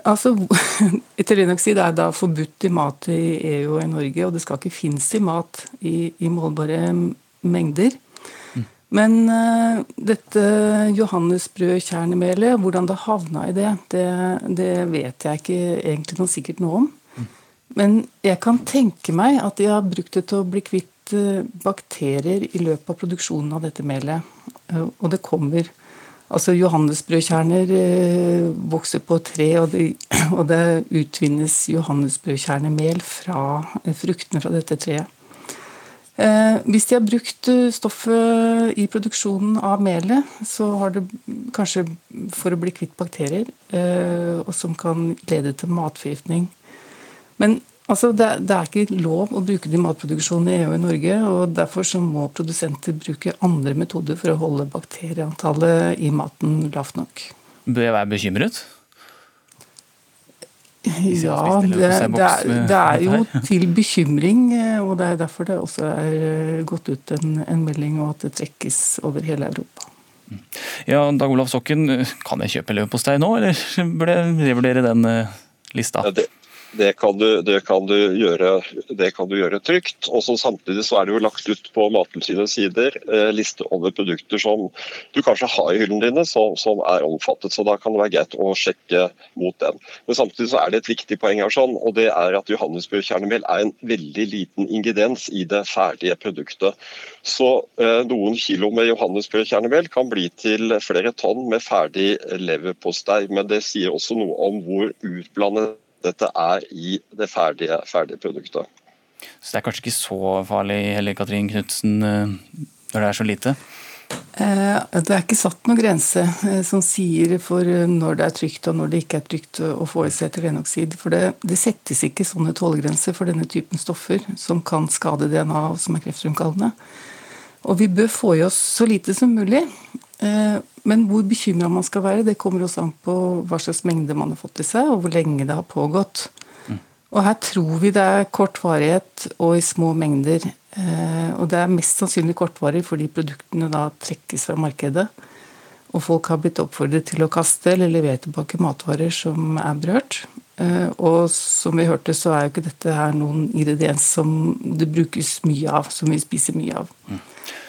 Altså, Etylenoksid er da forbudt i mat i EU og i Norge, og det skal ikke finnes i mat i, i målbare mengder. Mm. Men uh, dette johannesbrødkjernemelet, hvordan det havna i det, det, det, vet jeg ikke egentlig noe sikkert noe om. Mm. Men jeg kan tenke meg at de har brukt det til å bli kvitt uh, bakterier i løpet av produksjonen av dette melet. Uh, og det kommer Altså Johannesbrødkjerner eh, vokser på tre, og det, og det utvinnes johannesbrødkjernemel fra eh, fruktene fra dette treet. Eh, hvis de har brukt eh, stoffet i produksjonen av melet, så har det kanskje for å bli kvitt bakterier, eh, og som kan lede til matforgiftning. Men Altså, det, det, er ikke lov å bruke det i matproduksjon i EU og i Norge. og Derfor så må produsenter bruke andre metoder for å holde bakterieantallet i maten lavt nok. Bør jeg være bekymret? Ja, det, det, er, det, er, jo til bekymring. Og det er derfor det også er gått ut en, en melding og at det trekkes over hele Europa. Ja, Dag Olav Sokken, kan jeg kjøpe leverpostei nå, eller bør jeg revurdere den eh, lista? Ja, det det kan, du, det, kan gjøre, det kan, du, gjøre, trygt. og Samtidig så er det jo lagt ut på Mattilsynets sider eh, liste over produkter som du kanskje har i hyllene dine, som, som, er omfattet. så Da kan det være greit å sjekke mot den. Men Samtidig så er det et viktig poeng her, sånn, og det er at johannesbrødkjernemel er en veldig liten ingrediens i det ferdige produktet. Så eh, Noen kilo med johannesbrødkjernemel kan bli til flere tonn med ferdig leverpostei. Men det sier også noe om hvor utblandet dette er i det ferdige, ferdige produktet. Så det er kanskje ikke så farlig, Helle Katrin Knutsen, eh, når det er så lite? Eh, det er ikke satt noen grense eh, som sier for når det er trygt og når det ikke er trygt å få i seg etylenoksid. For det, det, settes ikke sånne tålegrenser for denne typen stoffer som kan skade DNA og som er kreftfremkallende. Og vi bør få i oss så lite som mulig. Eh, men hvor bekymra man skal være, det kommer også an på hva slags mengde man har fått i seg, og hvor lenge det har pågått. Mm. Og her tror vi det er kortvarighet og i små mengder. Eh, og det er mest sannsynlig kortvarig fordi produktene da trekkes fra markedet. Og folk har blitt oppfordret til å kaste eller levere tilbake matvarer som er berørt. Eh, og som vi hørte, så er jo ikke dette her noen ingrediens som det brukes mye av, som vi spiser mye av. Mm.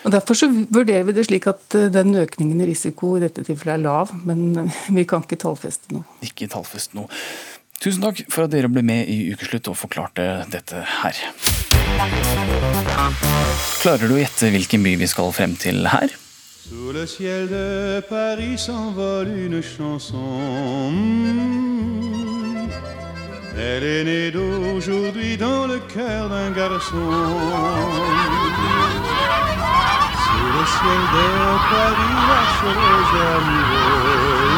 Og Derfor så vurderer vi det slik at eh, den økningen i risiko i dette tilfellet er lav, men vi kan ikke tallfeste noe. Ikke tallfeste noe. Tusen takk for at dere ble med i Ukeslutt og forklarte dette her. Klarer du å gjette hvilken by vi skal frem til her? Sous le ciel de Paris s'envole une chanson. Elle est née d'aujourd'hui dans le cœur d'un garçon. Sous le ciel de Paris, la chose amoureux.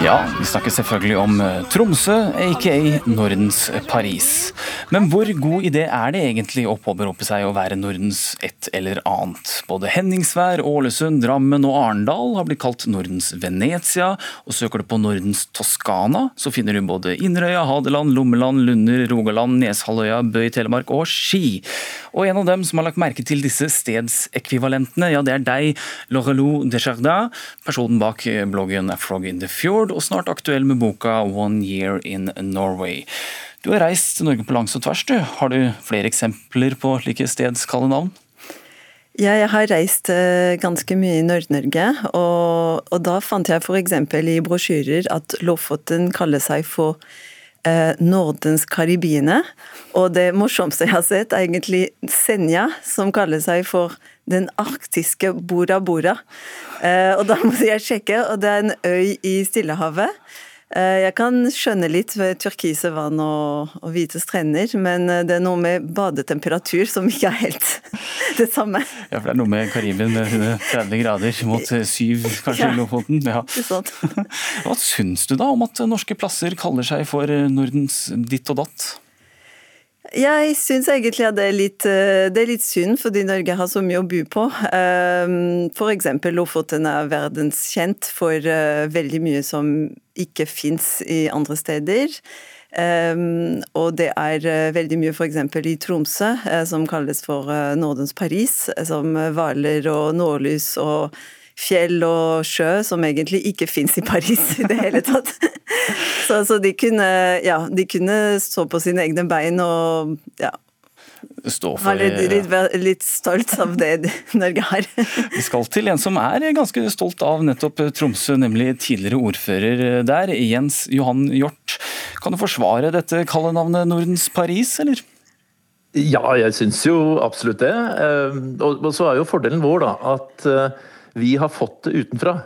Ja, vi snakker selvfølgelig om eh, Tromsø, aka Nordens Paris. Men hvor god idé er det egentlig å påberope seg å være Nordens et eller annet? Både Henningsvær, Ålesund, Drammen og Arendal har blitt kalt Nordens Venezia, og søker du på Nordens Toskana, så finner du både Inderøya, Hadeland, Lommeland, Lunder, Rogaland, Neshalvøya, Bø i Telemark og Ski. Og en av dem som har lagt merke til disse stedsekvivalentene, ja det er deg, Laurelou Desjardins, personen bak bloggen A Frog in the Fjord, og snart aktuell med boka One Year in Norway. Du har reist til Norge på langs og tvers. du. Har du flere eksempler på slike stedskalde navn? Ja, jeg har reist eh, ganske mye i Nord-Norge, og, og, da fant jeg f.eks. i brosjyrer at Lofoten kaller seg for eh, Nordens Karibine. Og det morsomste jeg har sett, er egentlig Senja, som kaller seg for den arktiske Bora Bora. Eh, og da måtte jeg sjekke, og det er en øy i Stillehavet. Eh, jeg kan skjønne litt ved turkise vann og, og, hvite strender, men eh, det er noe med badetemperatur som ikke er helt det samme. Ja, for det er noe med Karibien med 30 grader mot syv kanskje ja, Lofoten. Ja. Hva syns du da om at norske plasser kaller seg for Nordens ditt og datt? Jeg syns egentlig at det er, litt, eh, det er litt synd, fordi Norge har så mye å by på. Ehm, F.eks. Lofoten er verdenskjent for eh, veldig mye som ikke fins i andre steder. Um, og det er uh, veldig mye f.eks. i Tromsø, som kalles for Nordens Paris, som hvaler og nordlys og fjell og sjø som egentlig ikke fins i Paris i det hele tatt. Så, så de, kunne, ja, de kunne stå på sine egne bein og ja, stå for litt, litt, litt, stolt av det Norge har. Vi skal til en som er ganske stolt av nettopp Tromsø, nemlig tidligere ordfører der, Jens Johan Hjort. Kan du forsvare dette kallenavnet Nordens Paris, eller? Ja, jeg syns jo absolutt det. Eh, og så er jo fordelen vår da, at eh, vi har fått det utenfra.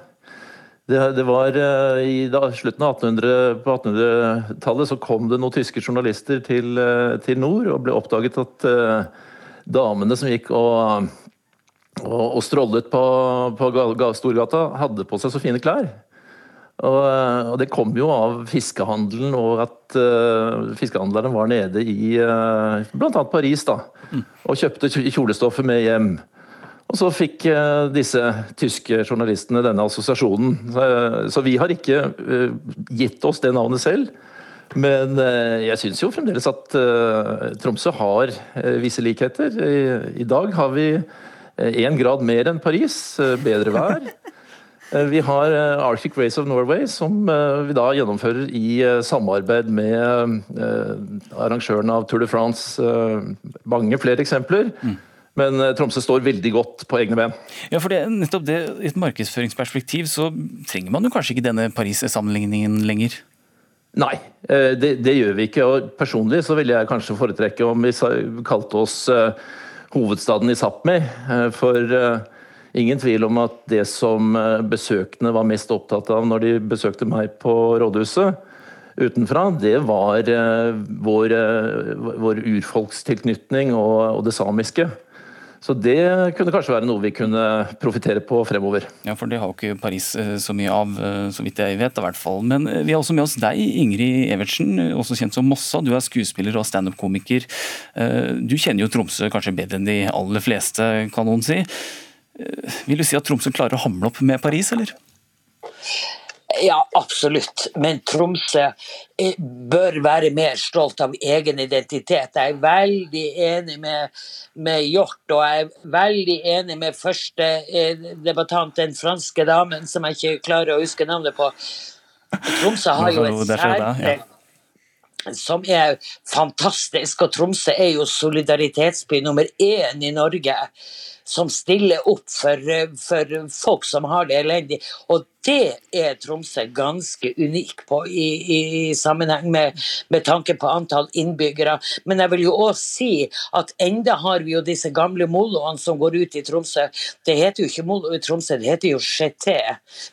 Det, det var eh, I da, slutten av 1800, på 1800-tallet så kom det noen tyske journalister til, eh, til, nord og ble oppdaget at uh, damene som gikk og, og, og strollet på, på Storgata, hadde på seg så fine klær. Og, det kom jo av fiskehandelen og at uh, fiskehandlerne var nede i uh, bl.a. Paris da, mm. og kjøpte kjolestoffet med hjem. Og så fikk eh, disse tyske journalistene denne assosiasjonen. Så vi har ikke eh, gitt oss det navnet selv. Men eh, jeg syns jo fremdeles at Tromsø har visse likheter. I dag har vi én grad mer enn Paris, bedre vær. Vi har Arctic Race of Norway, som vi da gjennomfører i samarbeid med arrangøren av Tour de France. Mange flere eksempler. Men eh, Tromsø står veldig godt på egne ben. Ja, for det, nettopp det, I et markedsføringsperspektiv så trenger man jo kanskje ikke denne Paris-sammenligningen lenger? Nei, eh, det, det, gjør vi ikke. og Personlig så ville jeg kanskje foretrekke om vi kalte oss uh, hovedstaden i Sápmi. For ingen tvil om at det som besøkende var mest opptatt av når de besøkte meg på rådhuset utenfra, det var vår, vår urfolkstilknytning og, og det samiske. Så det kunne kanskje være noe vi kunne profitere på fremover. Ja, for det har jo ikke Paris eh, så mye av, eh, så vidt jeg vet i hvert fall. Men eh, vi har også med oss deg, Ingrid Evertsen, også kjent som Mossa. Du er skuespiller og standup-komiker. Du kjenner jo Tromsø kanskje bedre enn de aller fleste, kan noen si. Vil du si at Tromsø klarer å hamle opp med Paris, eller? Ja, absolutt. Men Tromsø eh, bør være mer stolt av egen identitet. Jeg er veldig enig med, med Hjort, og jeg er veldig enig med første eh, debattant, den franske damen som jeg ikke klarer å huske navnet på. Tromsø har jo et særpreg som er fantastisk, og Tromsø er jo solidaritetsby nummer én i Norge som stiller opp for, for, folk som har det elendig. Og det er Tromsø ganske unik på i, i sammenheng med, med, tanke på antall innbyggere. Men jeg vil jo òg si at enda har vi jo disse gamle moloene som går ut i Tromsø. Det heter jo ikke molo i Tromsø, det heter jo cheté.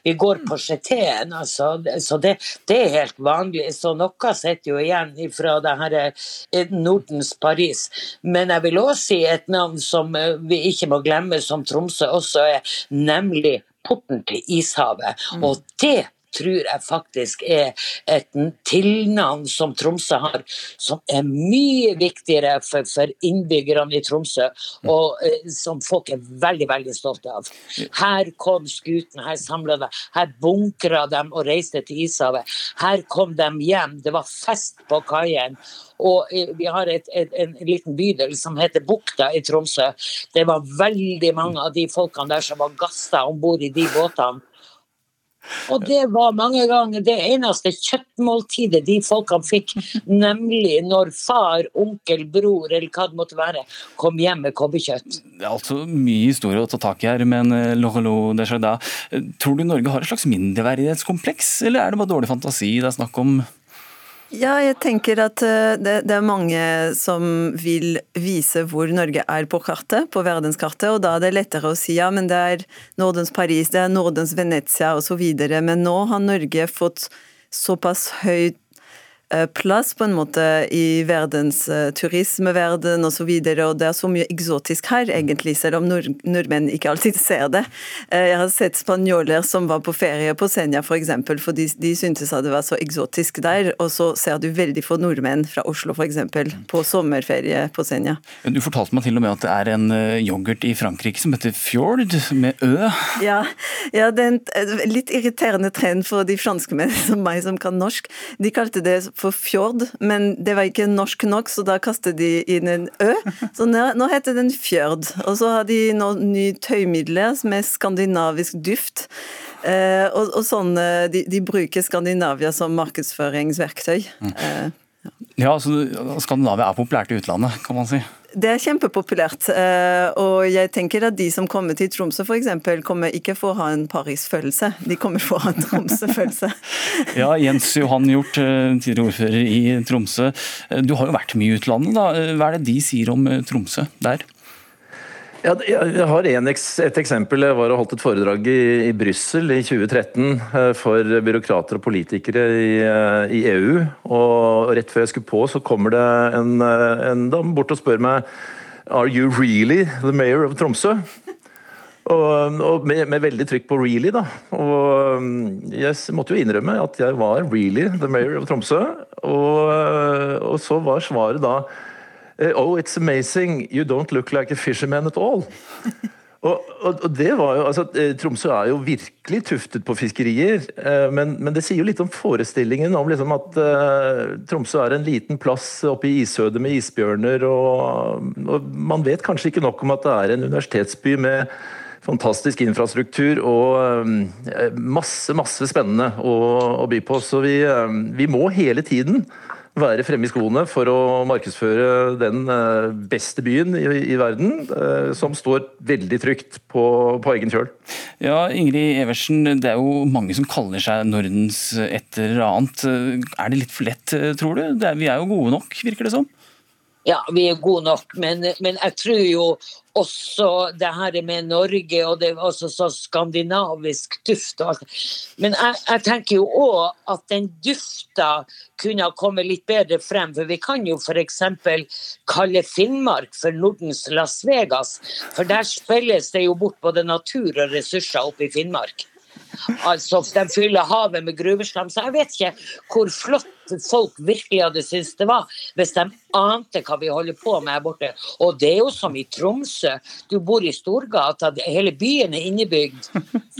Vi går på chetéen, altså. Så det, det, er helt vanlig. Så noe sitter jo igjen fra det her eh, Nordens Paris. Men jeg vil òg si et navn som eh, vi ikke må glemme, som Tromsø også er, nemlig porten til ishavet. Mm. Og det tror jeg faktisk er et tilnavn som Tromsø har, som er mye viktigere for, for innbyggerne i Tromsø, og eh, som folk er veldig veldig stolte av. Her kom skuten, her samla de, her bunkra de og reiste til ishavet. Her kom de hjem, det var fest på kaien. Og uh, vi har et, et, en liten bydel som heter Bukta i Tromsø. Det var veldig mange av de folkene der som var gasta om bord i de båtene. Og det var mange ganger det eneste kjøttmåltidet de folkene fikk, nemlig når far, onkel, bror eller hva det måtte være, kom hjem med kobberkjøtt. Det er altså mye historie å ta tak i her, men eh, Lorelo da. tror du Norge har et slags mindreverdighetskompleks, eller er det bare dårlig fantasi det er snakk om? Ja, jeg tenker at eh, det, det, er mange som vil vise hvor Norge er på kartet, på verdenskartet, og da er det lettere å si ja, men det er Nordens Paris, det er Nordens Venezia osv. Men nå har Norge fått såpass høyt plass på en måte i verdens uh, turismeverden osv. Og, så og det er så mye eksotisk her, egentlig, selv om nord nordmenn ikke alltid ser det. Uh, jeg har sett spanjoler som var på ferie på Senja f.eks., for, eksempel, for de, de syntes at det var så eksotisk der. Og så ser du veldig få nordmenn fra Oslo f.eks. på sommerferie på Senja. Du fortalte meg til og med at det er en yoghurt i Frankrike som heter Fjord, med Ø. Ja, ja det er en litt irriterende trend for de franskmennene som meg som kan norsk. De kalte det for fjord, men det var ikke norsk nok, så da kastet de inn en ø. Så nå, nå heter den fjord. Og så har de nå ny tøymidler med skandinavisk duft. Eh, og, og sånn, de, de, bruker Skandinavia som markedsføringsverktøy. Mm. Eh, ja. ja, altså Skandinavia er populært i utlandet, kan man si. Det er kjempepopulært. Eh, og jeg tenker at de som kommer til Tromsø f.eks., kommer ikke for å ha en Paris-følelse, de kommer for å ha en Tromsø-følelse. ja, Jens Johan Hjort, eh, tidligere ordfører i Tromsø. Eh, du har jo vært mye i utlandet. da. Hva er det de sier om Tromsø der? Ja, jeg har et eksempel. Jeg var og holdt et foredrag i, i Brussel i 2013 eh, for byråkrater og politikere i, eh, i, EU. Og rett før jeg skulle på, så kommer det en, eh, en dame bort og spør meg Are you really the mayor of Tromsø? Og, og med, med, veldig trykk på 'really', da. Og jeg måtte jo innrømme at jeg var really the mayor of Tromsø. Og, og så var svaret da oh, it's amazing, you don't look like a fisherman at all. Og, og, og, det var jo, altså, eh, Tromsø er jo virkelig tuftet på fiskerier, eh, men, men det sier jo litt om forestillingen om liksom at uh, Tromsø er en liten plass oppe i isødet med isbjørner, og, og, man vet kanskje ikke nok om at det er en universitetsby med fantastisk infrastruktur og um, masse, masse spennende å, å by på. Så vi, um, vi må hele tiden være fremme i skoene for å markedsføre den eh, beste byen i, i verden, eh, som står veldig trygt på, på, egen kjøl. Ja, Ingrid Eversen, det er jo mange som kaller seg Nordens et eller annet. Er det litt for lett, tror du? Er, vi er jo gode nok, virker det som? Ja, vi er gode nok, men, men jeg tror jo også det her med Norge og det er også så skandinavisk duft. Men jeg, jeg tenker jo òg at den dufta kunne ha kommet litt bedre frem. For vi kan jo f.eks. kalle Finnmark for Nordens Las Vegas. For der spilles det jo bort både natur og ressurser oppe i Finnmark. Altså, De fyller havet med gruveslam. Så jeg vet ikke hvor flott folk virkelig hadde syntes det var, hvis de ante hva vi holder på med her borte. Og det er jo som i Tromsø. Du bor i Storgata, hele byen er innebygd.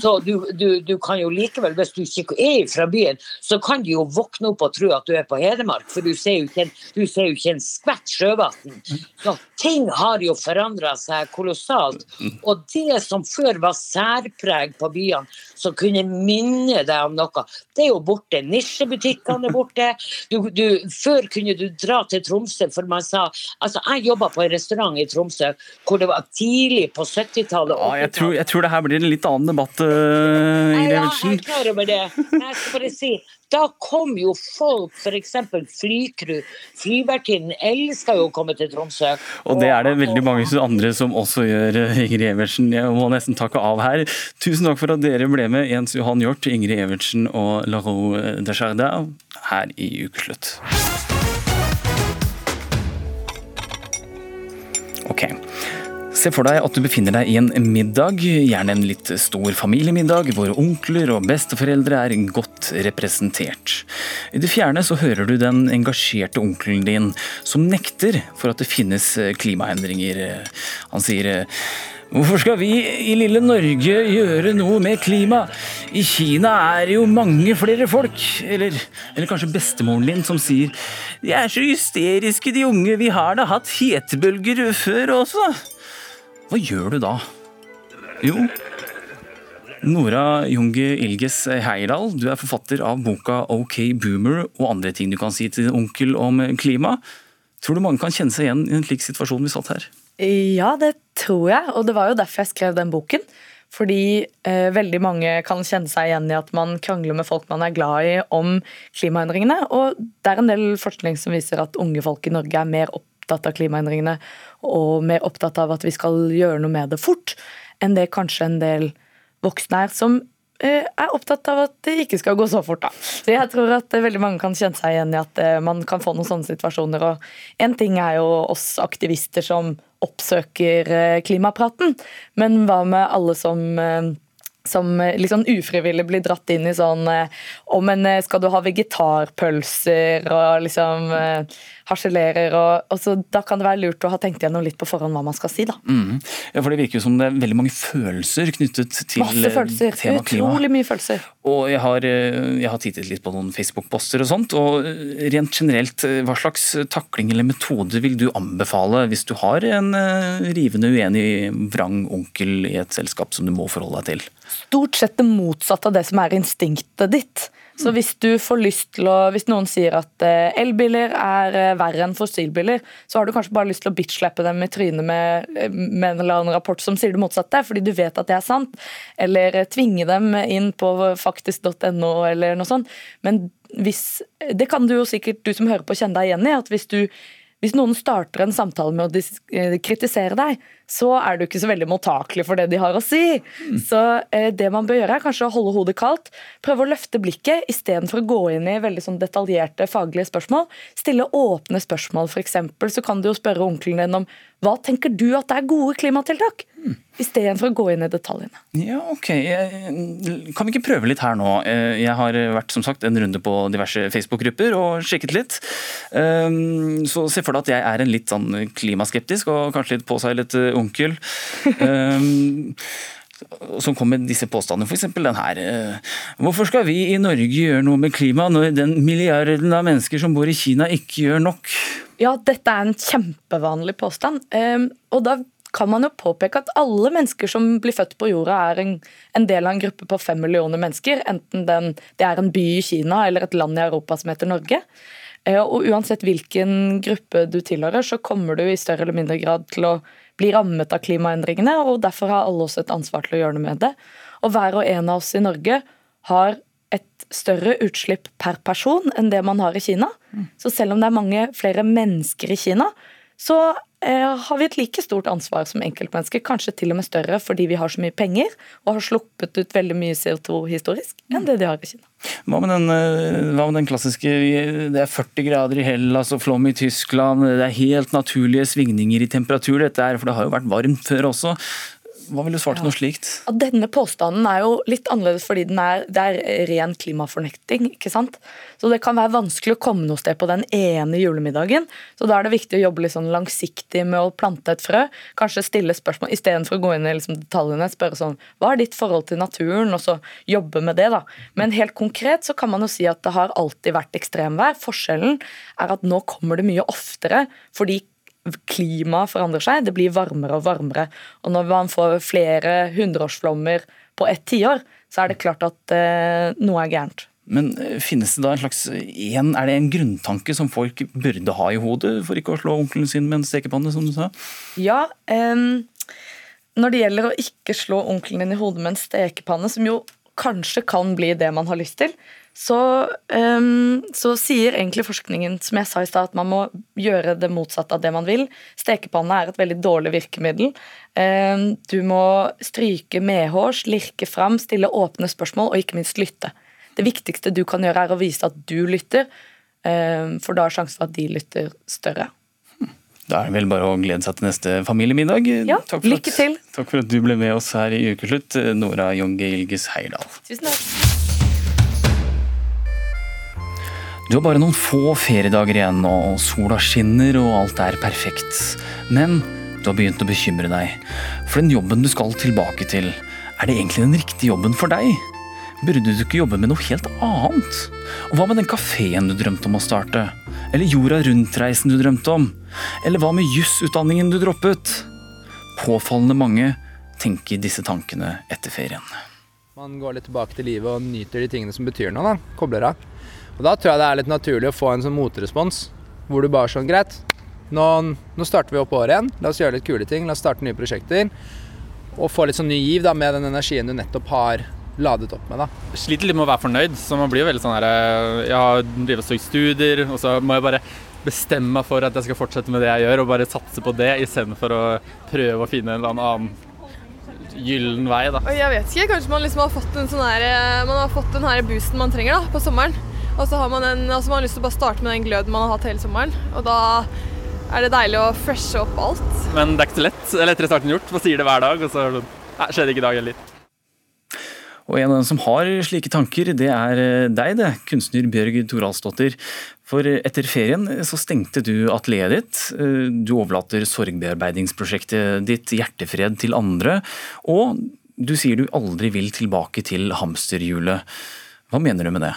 Så du, du, du, kan jo likevel, hvis du ikke er fra byen, så kan du jo våkne opp og tro at du er på Hedmark, for du ser jo ikke en, ser jo ikke en skvett sjøvann. Så ting har jo forandra seg kolossalt. Og det som før var særpreg på byene, som kunne minne deg om noe, det er jo borte. Nisjebutikkene er borte. Du, før kunne du dra til Tromsø for man sa Altså, jeg jobba på en restaurant i Tromsø hvor det var tidlig på 70-tallet ja, jeg, tror, jeg tror det her blir en litt annen debatt, uh, Ingrid Evensen. Ja, jeg er klar over det. Jeg skal bare si da kom jo folk, f.eks. flykru. Flyvertinnen elska jo å komme til Tromsø. Og det er det veldig mange andre som også gjør, Ingrid Evertsen. Jeg må nesten takke av her. Tusen takk for at dere ble med, Jens Johan Hjort, Ingrid Evertsen og Laroux Desjardins, her i Ukeslutt. Ok. Se for deg at du befinner deg i en middag, gjerne en litt stor familiemiddag, hvor onkler og besteforeldre er godt representert. I det fjerne så hører du den engasjerte onkelen din som nekter for at det finnes klimaendringer. Han sier Hvorfor skal vi i lille Norge gjøre noe med klima? I Kina er det jo mange flere folk. Eller, eller kanskje bestemoren din som sier De er så hysteriske, de unge. Vi har da hatt hetebølger før også. Hva gjør du da? Jo, Nora Junge Ilges Heyerdahl, du er forfatter av boka OK Boomer og andre ting du kan si til onkel om klima. Tror du mange kan kjenne seg igjen i en slik situasjon vi satt her? Ja, det tror jeg, og det var jo derfor jeg skrev den boken. Fordi eh, veldig mange kan kjenne seg igjen i at man krangler med folk man er glad i om klimaendringene. Og det er en del forskning som viser at unge folk i Norge er mer opptatt av klimaendringene og mer opptatt av at vi skal gjøre noe med det fort, enn det kanskje en del voksne er, som Eh, er opptatt av at det ikke skal gå så fort. da. Så jeg tror at veldig mange kan kjenne seg igjen i at eh, man kan få noen sånne situasjoner. og En ting er jo oss aktivister som oppsøker eh, klimapraten, men hva med alle som som litt sånn ufrivillig blir dratt inn i sånn Å, men skal du ha vegetarpølser og liksom harselerer. Og, og, så Da kan det være lurt å ha tenkt gjennom litt på forhånd hva man skal si. da. Mm. Ja, for Det virker jo som det er veldig mange følelser knyttet til Masse følelser. tema klima. Utrolig mye følelser. Og jeg har, eh, jeg har tittet litt på noen Facebook-poster og sånt. og Rent generelt, eh, hva slags takling eller metode vil du anbefale hvis du har en eh, rivende uenig vrang onkel i et selskap som du må forholde deg til? Stort sett det motsatte av det som er instinktet ditt. Så hvis du får lyst til å, hvis noen sier at eh, elbiler er eh, verre enn fossilbiler, så har du kanskje bare lyst til å bitchslappe dem i trynet med, eh, med en eller annen rapport som sier det motsatte, fordi du vet at det er sant. Eller tvinge dem inn på faktisk.no eller noe sånt. Men hvis, det kan du jo sikkert, du som hører på, kjenne deg igjen i. at hvis du hvis noen starter en samtale med å kritisere deg, så er du ikke så veldig mottakelig for det de har å si. Mm. Så eh, det man bør gjøre, er kanskje å holde hodet kaldt. Prøve å løfte blikket istedenfor å gå inn i veldig sånn detaljerte faglige spørsmål. Stille åpne spørsmål, f.eks. Så kan du jo spørre onkelen din om hva tenker du at det er gode klimatiltak? Mm. Istedenfor å gå inn i detaljene. Ja, ok. Kan vi ikke prøve litt her nå? Eh, jeg har vært som sagt en runde på diverse Facebook-grupper og sjekket litt. Ehm, så se for deg at jeg er en litt sånn klimaskeptisk og kanskje litt påseilet eh, onkel. som kom med disse påstandene, f.eks. den her. Eh, hvorfor skal vi i Norge gjøre noe med klimaet når den milliarden av mennesker som bor i Kina ikke gjør nok? Ja, dette er en kjempevanlig påstand. Um, og da kan man jo påpeke at alle mennesker som blir født på jorda, er en, en del av en gruppe på fem millioner mennesker. Enten den, det er en by i Kina eller et land i Europa som heter Norge. Uh, og uansett hvilken gruppe du tilhører, så kommer du i større eller mindre grad til å blir rammet av klimaendringene, og derfor har alle også et ansvar til å gjøre noe med det. Og hver og en av oss i Norge har et større utslipp per person enn det man har i Kina. Så selv om det er mange flere mennesker i Kina, så har vi et like stort ansvar som enkeltmennesker, kanskje til og med større fordi vi har så mye penger og har sluppet ut veldig mye CO2 historisk enn det de har i Kina. Hva med, den, eh, hva med den klassiske Det er 40 grader i Hellas og flom i Tyskland, det er helt naturlige svingninger i temperatur dette er, for det har jo vært varmt før også. Hva vil du svare til noe slikt? At denne påstanden er jo litt annerledes fordi den er, det er ren klimafornekting. ikke sant? Så det kan være vanskelig å komme noe sted på den ene julemiddagen. Så da er det viktig å jobbe litt sånn langsiktig med å plante et frø. Kanskje stille spørsmål istedenfor å gå inn i liksom detaljene. Spørre sånn Hva er ditt forhold til naturen? Og så jobbe med det, da. Men helt konkret så kan man jo si at det har alltid vært ekstremvær. Forskjellen er at nå kommer det mye oftere fordi klimaet forandrer seg, det blir varmere og varmere. Og når man får flere hundreårsflommer på ett tiår, så er det klart at eh, noe er gærent. Men eh, finnes det da en slags en, Er det en grunntanke som folk burde ha i hodet for ikke å slå onkelen sin med en stekepanne, som du sa? Ja, um, når det gjelder å ikke slå onkelen din i hodet med en stekepanne, som jo kanskje kan bli det man har lyst til, så, um, så, sier egentlig forskningen som jeg sa i sted, at man må gjøre det motsatte av det man vil. Stekepanne er et veldig dårlig virkemiddel. Um, du må stryke medhårs, lirke fram, stille åpne spørsmål og ikke minst lytte. Det viktigste du kan gjøre, er å vise at du lytter, um, for da er sjansen for at de lytter, større. Da er det vel bare å glede seg til neste familiemiddag. Ja, lykke til. Takk for at du ble med oss her i Ukeslutt, Nora Jonge Ilges Heierdal. Tusen takk. Du har bare noen få feriedager igjen, og sola skinner og alt er perfekt. Men du har begynt å bekymre deg. For den jobben du skal tilbake til, er det egentlig den riktige jobben for deg? Burde du ikke jobbe med noe helt annet? Og hva med den kafeen du drømte om å starte? Eller jorda rundt-reisen du drømte om? Eller hva med jusutdanningen du droppet? Påfallende mange tenker disse tankene etter ferien. Man går litt tilbake til livet og nyter de tingene som betyr noe. da, Kobler av. Og Da tror jeg det er litt naturlig å få en sånn motrespons, hvor du bare sånn Greit, nå, nå, starter vi opp året igjen. La oss gjøre litt kule ting. La oss starte nye prosjekter. Og få litt sånn ny giv da, med den energien du nettopp har ladet opp med. da. Sliter litt med å være fornøyd, så man blir jo veldig sånn her eh, Jeg har drevet og søkt studier, og så må jeg bare bestemme meg for at jeg skal fortsette med det jeg gjør, og bare satse på det istedenfor å prøve å finne en eller annen gyllen vei. da. Jeg vet ikke, kanskje man liksom har fått, den sånn her, eh, man har fått den her boosten man trenger da, på sommeren. Og så har man, en, altså man har lyst til å bare starte med den gløden man har hatt hele sommeren. Og da er det deilig å freshe opp alt. Men det er ikke så lett. Det er lettere sagt enn gjort. Man sier det hver dag, og så nei, skjer det ikke i dag heller. Og en av dem som har slike tanker, det er eh, deg, det, kunstner Bjørg Toralsdottir. For etter ferien så stengte du atelieret ditt. Eh, du overlater sorgbearbeidingsprosjektet ditt Hjertefred til andre. Og du sier du aldri vil tilbake til hamsterhjulet. Hva mener du med det?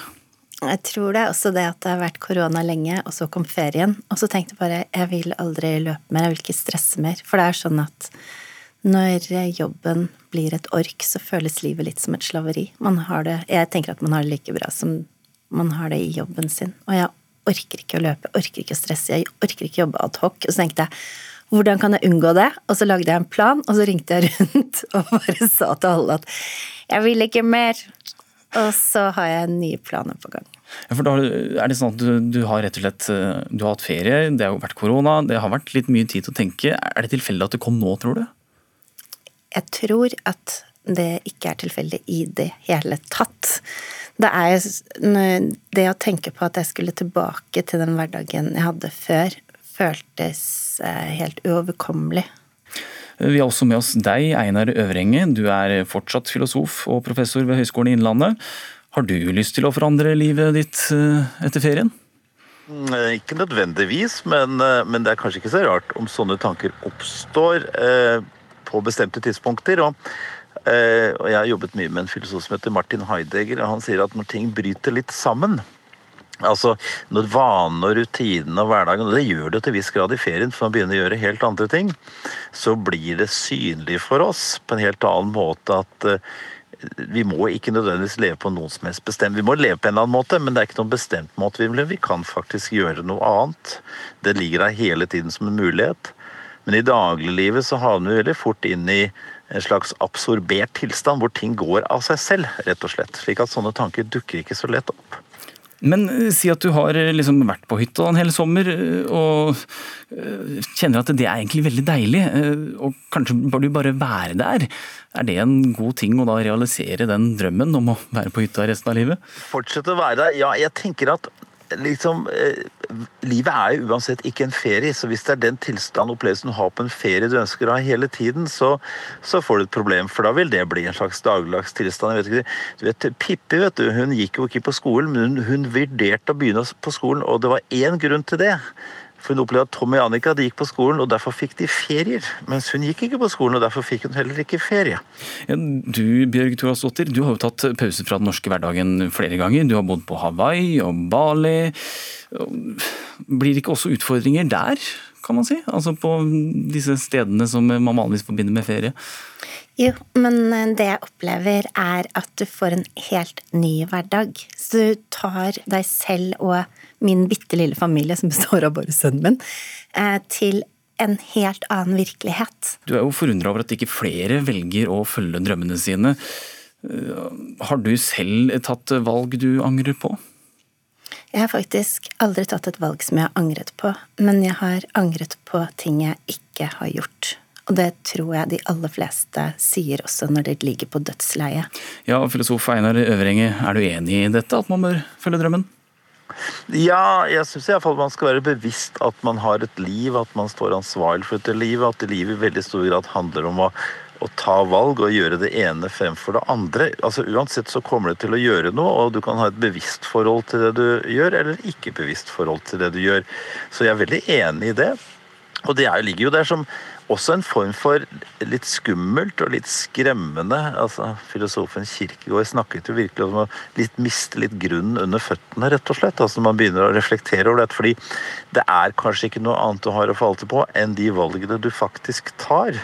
Jeg tror det er også det at det har vært korona lenge, og så kom ferien. Og så tenkte jeg bare jeg vil aldri løpe mer, jeg vil ikke stresse mer. For det er sånn at når jobben blir et ork, så føles livet litt som et slaveri. Man har det, jeg tenker at man har det like bra som man har det i jobben sin. Og jeg orker ikke å løpe, orker ikke å stresse, jeg orker ikke å jobbe adhoc. Og så tenkte jeg hvordan kan jeg unngå det? Og så lagde jeg en plan, og så ringte jeg rundt og bare sa til alle at jeg vil ikke mer. Og så har jeg nye planer på gang. Ja, for da er det sånn at du, du, har rett og slett eh, du har hatt ferie, det har vært korona, det har vært litt mye tid til å tenke. Er det tilfeldig at det kom nå, tror du? Jeg tror at det ikke er tilfeldig i det hele tatt. Det er det å tenke på at jeg skulle tilbake til den hverdagen jeg hadde før, føltes eh, helt uoverkommelig. Vi har også med oss deg, Einar Øvrenge. Du er fortsatt filosof og professor ved Høgskolen i Innlandet. Har du lyst til å forandre livet ditt eh, etter ferien? Mm, eh, ikke nødvendigvis, men, men, det er kanskje ikke så rart om sånne tanker oppstår eh, på bestemte tidspunkter. Og, eh, og, jeg har jobbet mye med en filosof som heter Martin Heidegger, og han sier at når ting bryter litt sammen, Altså, når Vanene og rutinene og hverdagen, og det gjør det til en viss grad i ferien, for man begynner å gjøre helt andre ting, så blir det synlig for oss på en helt annen måte at uh, vi må ikke nødvendigvis leve på noen som helst bestemt Vi må leve på en eller annen måte, men det er ikke noen bestemt måte vi. Vi kan faktisk gjøre noe annet. Det ligger der hele tiden som en mulighet. Men i dagliglivet så havner vi veldig fort inn i en slags absorbert tilstand hvor ting går av seg selv, rett og slett. Slik at sånne tanker dukker ikke så lett opp. Men eh, si at du har eh, liksom vært på hytta en hel sommer eh, og kjenner at det er egentlig veldig deilig, og kanskje bør du bare være der. Er det en god ting å da realisere den drømmen om å være på hytta resten av livet? Fortsette å være der? Ja, jeg tenker at liksom Livet er jo uansett ikke en ferie, så hvis det er den tilstand opplevelsen du har på en ferie du ønsker å ha hele tiden, så, så, får du et problem, for da vil det bli en slags dagligdags tilstand. Jeg vet ikke, du vet, Pippi vet du, hun gikk jo ikke på skolen, men hun, hun vurderte å begynne på skolen, og det var én grunn til det. For hun opplevde at Tommy og Annika de gikk på skolen, og derfor fikk de ferier. Mens hun gikk ikke på skolen, og derfor fikk hun heller ikke ferie. Ja, du Bjørg Thorasdottir, du har jo tatt pause fra den norske hverdagen flere ganger. Du har bodd på Hawaii og Bali. Blir det ikke også utfordringer der, kan man si? Altså på disse stedene som man vanligvis forbinder med ferie? Jo, men det jeg opplever er at du får en helt ny hverdag. Så du tar deg selv og min bitte lille familie, som består av bare sønnen min, eh, til en helt annen virkelighet. Du er jo forundra over at ikke flere velger å følge drømmene sine. Eh, har du selv tatt valg du angrer på? Jeg har faktisk aldri tatt et valg som jeg har angret på, men jeg har angret på ting jeg ikke har gjort. Og det tror jeg de aller fleste sier også når de ligger på dødsleiet. Ja, filosof Einar Øvrenge, er du enig i dette, at man bør følge drømmen? Ja, jeg syns iallfall man skal være bevisst at man har et liv, at man står ansvarlig for dette livet. At livet i veldig stor grad handler om å, å, ta valg og gjøre det ene fremfor det andre. Altså Uansett så kommer det til å gjøre noe, og du kan ha et bevisst forhold til det du gjør, eller ikke bevisst forhold til det du gjør. Så jeg er veldig enig i det. Og det ligger jo der som også en form for litt skummelt og litt skremmende. altså Filosofen Kirkegård snakket jo virkelig om å litt miste litt grunnen under føttene, rett og slett. altså Man begynner å reflektere over det. Fordi det er kanskje ikke noe annet du har å falle til på enn de valgene du faktisk tar.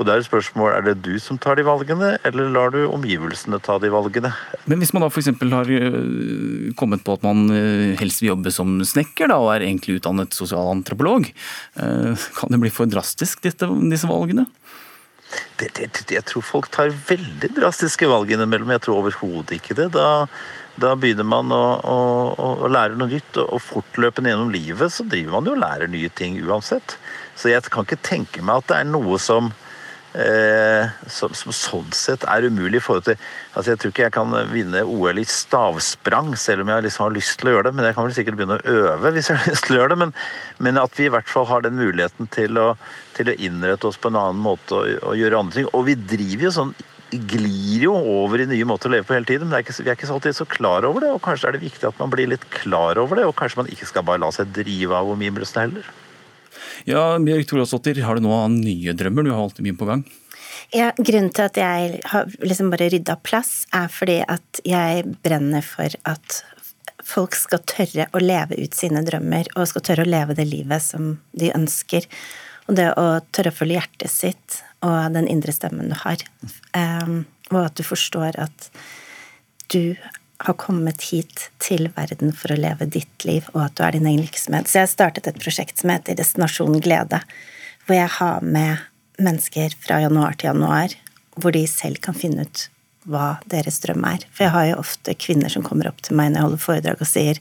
Og det er et spørsmål, Er det du som tar de valgene, eller lar du omgivelsene ta de valgene? Men Hvis man da f.eks. har øh, kommet på at man øh, helst vil jobbe som snekker, da, og er egentlig utdannet sosialantropolog, øh, kan det bli for drastisk, disse, disse valgene? Det, det, det, jeg tror folk tar veldig drastiske valg innimellom. Jeg tror overhodet ikke det. Da, da begynner man å, å, å, lære noe nytt, og fortløpende gjennom livet så driver man jo og lærer nye ting uansett. Så jeg kan ikke tenke meg at det er noe som Eh, som, som, sånn sett er umulig i forhold til altså Jeg tror ikke jeg kan vinne OL i stavsprang, selv om jeg liksom har lyst til å gjøre det. Men jeg kan vel sikkert begynne å øve hvis jeg har lyst til å gjøre det. Men, men at vi i hvert fall har den muligheten til å, til å innrette oss på en annen måte og, og, gjøre andre ting. Og vi driver jo sånn glir jo over i nye måter å leve på hele tiden. Men er ikke, vi er ikke så alltid så klar over det, og kanskje er det viktig at man blir litt klar over det. Og kanskje man ikke skal bare la seg drive av omgivelsene heller. Ja, Bjørg Thorasdottir, har du nå nye drømmer? Du har alltid mye på gang. Ja, Grunnen til at jeg har liksom bare rydda plass, er fordi at jeg brenner for at folk skal tørre å leve ut sine drømmer, og skal tørre å leve det livet som de ønsker. Og det å tørre å følge hjertet sitt og den indre stemmen du har. Um, og at du forstår at du har kommet hit til verden for å leve ditt liv, og at du er din egen virksomhet. Så jeg har startet et prosjekt som heter Destinasjon glede, hvor jeg har med mennesker fra januar til januar, hvor de selv kan finne ut hva deres drøm er. For jeg har jo ofte kvinner som kommer opp til meg når jeg holder foredrag og sier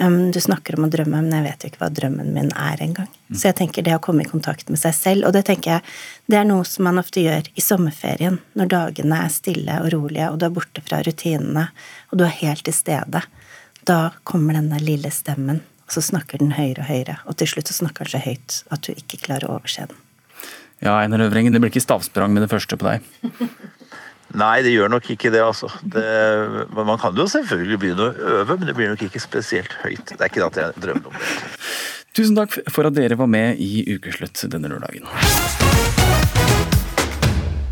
Um, du snakker om å drømme, men jeg vet jo ikke hva drømmen min er engang. Mm. Så jeg tenker det å komme i kontakt med seg selv, og det tenker jeg det er noe som man ofte gjør i sommerferien, når dagene er stille og rolige, og du er borte fra rutinene, og du er helt til stede. Da kommer denne lille stemmen, og så snakker den høyere og høyere, og til slutt så snakker den så høyt at du ikke klarer å overse den. Ja, Einar Øvrengen, det blir ikke stavsprang med det første på deg? Nei, det gjør nok ikke det, altså. Det, man kan jo selvfølgelig begynne å øve, men det blir nok ikke spesielt høyt. Det er ikke det at jeg drømmer om det. Tusen takk for at dere var med i Ukeslutt denne lørdagen.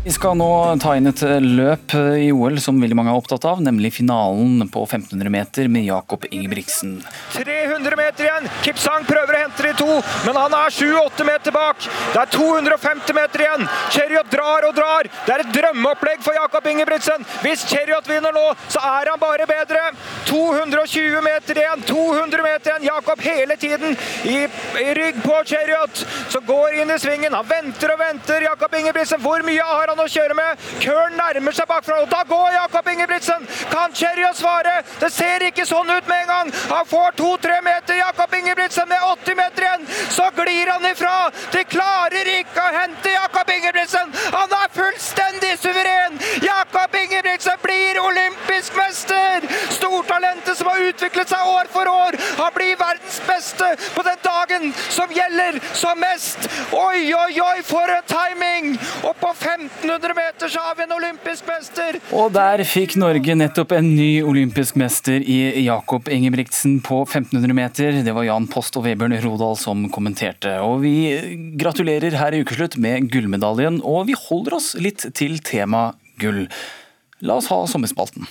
Vi skal nå ta inn et løp i OL som veldig mange er opptatt av, nemlig finalen på 1500 meter med Jakob Ingebrigtsen. 300 meter igjen! Kipsang prøver å hente de to, men han er 7-8 meter bak. Det er 250 meter igjen. Cheriot drar og drar. Det er et drømmeopplegg for Jakob Ingebrigtsen. Hvis Cheriot vinner nå, så er han bare bedre. 220 meter igjen, 200 meter igjen. Jakob hele tiden i, i rygg på Cheriot, som går inn i svingen. Han venter og venter. Jakob Ingebrigtsen, hvor mye har han? Han å kjøre med. Køren nærmer seg bakfra, og da går Jakob Ingebrigtsen! Kan Cherry svare? Det ser ikke sånn ut med en gang! Han får to-tre meter, Jakob Ingebrigtsen med 80 meter igjen! Så glir han ifra! De klarer ikke å hente Jakob Ingebrigtsen! Han er fullstendig suveren! Stortalentet som har utviklet seg år for år. Han blir verdens beste på den dagen som gjelder som mest. Oi, oi, oi, for en timing! Og på 1500 meter så har vi en olympisk mester. Og der fikk Norge nettopp en ny olympisk mester i Jakob Ingebrigtsen på 1500 meter. Det var Jan Post og Vebjørn Rodal som kommenterte. Og vi gratulerer her i ukeslutt med gullmedaljen, og vi holder oss litt til tema gull. La oss ha sommerspalten.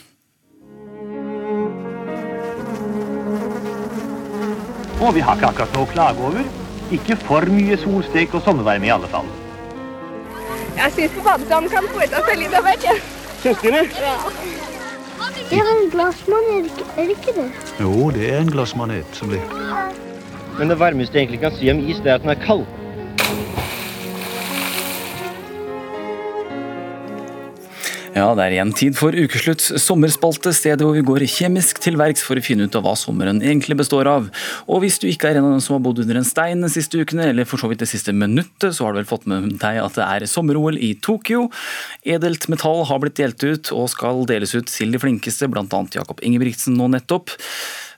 Og vi har ikke akkurat noe å klage over. Ikke for mye solstek og sommervarme i alle fall. Jeg syns på badestranden kan foreta seg litt av hvert. Du? Ja. Det er en glassmanet, er det ikke det? Jo, det er en glassmanet som blir. Men det varmeste jeg egentlig kan si om is, det er at den er kald. Ja, det er igjen tid for ukeslutts sommerspalte, stedet hvor vi går kjemisk til verks for å finne ut av hva sommeren egentlig består av. Og hvis du ikke er en av dem som har bodd under en stein de siste ukene, eller for så vidt det siste minuttet, så har du vel fått med deg at det er sommer-OL i Tokyo. Edelt metall har blitt delt ut og skal deles ut til de flinkeste, bl.a. Jakob Ingebrigtsen nå nettopp.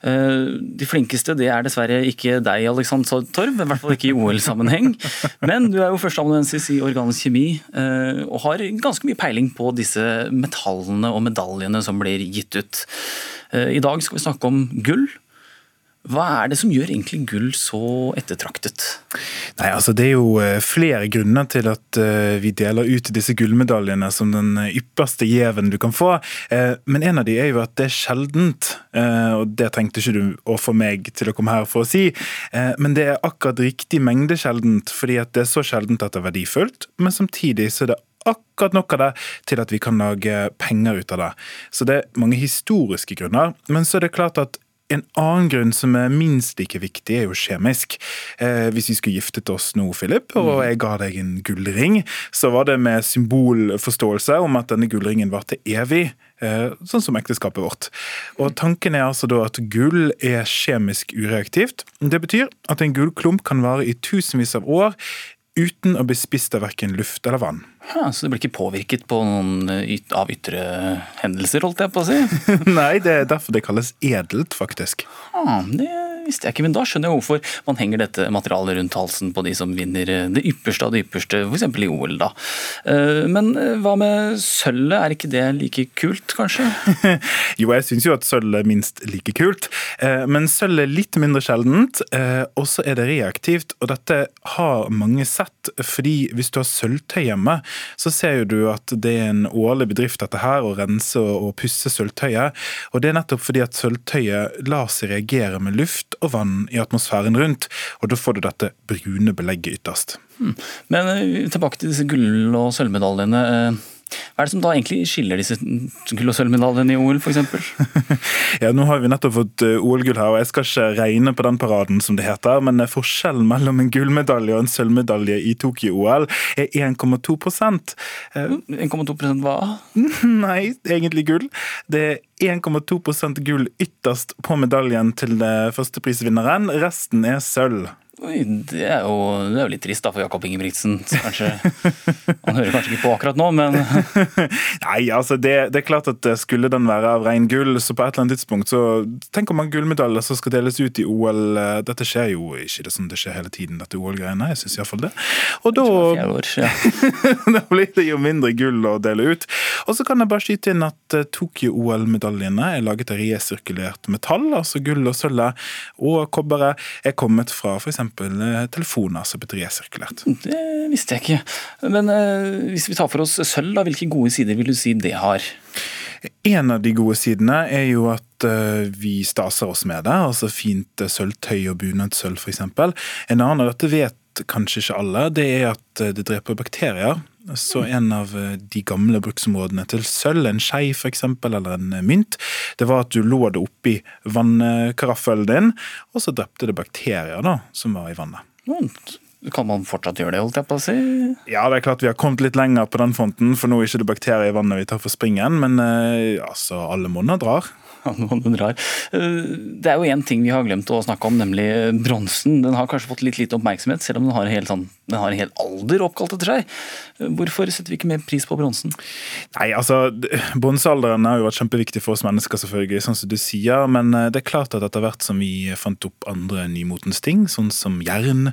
Eh, de flinkeste det er dessverre ikke deg, Alexander Torv, i hvert fall ikke i OL-sammenheng. Men du er jo førsteamanuensis i organisk kjemi eh, og har ganske mye peiling på disse metallene og medaljene som blir gitt ut. Eh, I dag skal vi snakke om gull. Hva er det som gjør egentlig gull så ettertraktet? Nei, altså Det er jo flere grunner til at vi deler ut disse gullmedaljene som den ypperste gjeven du kan få. Men en av de er jo at det er sjeldent. Og det trengte ikke du å få meg til å komme her for å si. Men det er akkurat riktig mengde sjeldent, fordi at det er så sjeldent at det er verdifullt. Men samtidig så er det akkurat nok av det til at vi kan lage penger ut av det. Så det er mange historiske grunner. Men så er det klart at en annen grunn som er minst like viktig, er jo kjemisk. Eh, hvis vi skulle giftet oss nå, Philip, og jeg ga deg en gullring, så var det med symbolforståelse om at denne gullringen var til evig. Eh, sånn som ekteskapet vårt. Og Tanken er altså da at gull er kjemisk ureaktivt. Det betyr at en gullklump kan vare i tusenvis av år uten å bli spist av verken luft eller vann. Ja, så det blir ikke påvirket på noen yt av ytre hendelser, holdt jeg på å si? Nei, det er derfor det kalles edelt, faktisk. Ah, det visste jeg ikke, men da skjønner jeg hvorfor man henger dette materialet rundt halsen på de som vinner det ypperste av det ypperste, f.eks. i OL. da. Men hva med sølvet, er ikke det like kult, kanskje? jo, jeg syns jo at sølv er minst like kult, men sølv er litt mindre sjeldent, og så er det reaktivt. Og dette har mange sett, fordi hvis du har sølvtøy hjemme, så ser jo du at det er en årlig bedrift dette her, å rense og pusse sølvtøyet. Og det er nettopp fordi at sølvtøyet lar seg reagere med luft og vann i atmosfæren rundt, og da får du dette brune belegget ytterst. Hmm. Men tilbake til disse gull- og sølvmedaljene. Hva er det som da egentlig skiller disse gull- og sølvmedaljene i OL, f.eks.? ja, nå har vi nettopp fått OL-gull her, og jeg skal ikke regne på den paraden, som det heter, men forskjellen mellom en gullmedalje og en sølvmedalje i Tokyo-OL er 1,2% 1,2% hva? Nei, egentlig gull. Det er 1,2% gull ytterst på medaljen til førsteprisvinneren. Resten er sølv. Oi, det er, jo, det er jo litt trist da for Jakob Ingebrigtsen. Kanskje, han hører kanskje ikke på akkurat nå, men Nei, altså det, det, er klart at skulle den være av ren gull, så på et eller annet tidspunkt så Tenk om mange gullmedaljer som skal deles ut i OL. Dette skjer jo ikke det sånn det skjer hele tiden, dette OL-greiene. Jeg syns iallfall det. Og da, år, ja. da blir det jo mindre gull å dele ut. Og så kan jeg bare skyte inn at Tokyo-OL-medaljene er laget av resirkulert metall, altså gull og sølv og kobberet er kommet fra f.eks telefoner som blir resirkulert. Det visste jeg ikke. Men eh, hvis vi tar for oss sølv, da, hvilke gode sider vil du si det har? En av de gode sidene er jo at uh, vi staser oss med det. altså Fint sølvtøy og bunadssølv f.eks. En annen, og dette vet kanskje ikke alle, det er at det dreper bakterier. Så en av de gamle bruksområdene til sølv, en skei f.eks., eller en mynt, det var at du lå det oppi vannkaraffelen din, og så drepte det bakterier da, som var i vannet. Kan man fortsatt gjøre det, holdt jeg på å si? Ja, det er klart vi har kommet litt lenger på den fronten, for nå er det ikke bakterier i vannet vi tar for springen, men altså, alle monner drar. Noen drar. Eh, det er jo én ting vi har glemt å snakke om, nemlig bronsen. Den har kanskje fått litt lite oppmerksomhet, selv om den har en hel, sånn, den har en hel alder oppkalt etter seg. Hvorfor setter vi ikke mer pris på bronsen? Nei, altså, Bronsealderen har jo vært kjempeviktig for oss mennesker, selvfølgelig, sånn som du sier. Men eh, det er klart at etter hvert som vi fant opp andre nymotens ting, sånn som jern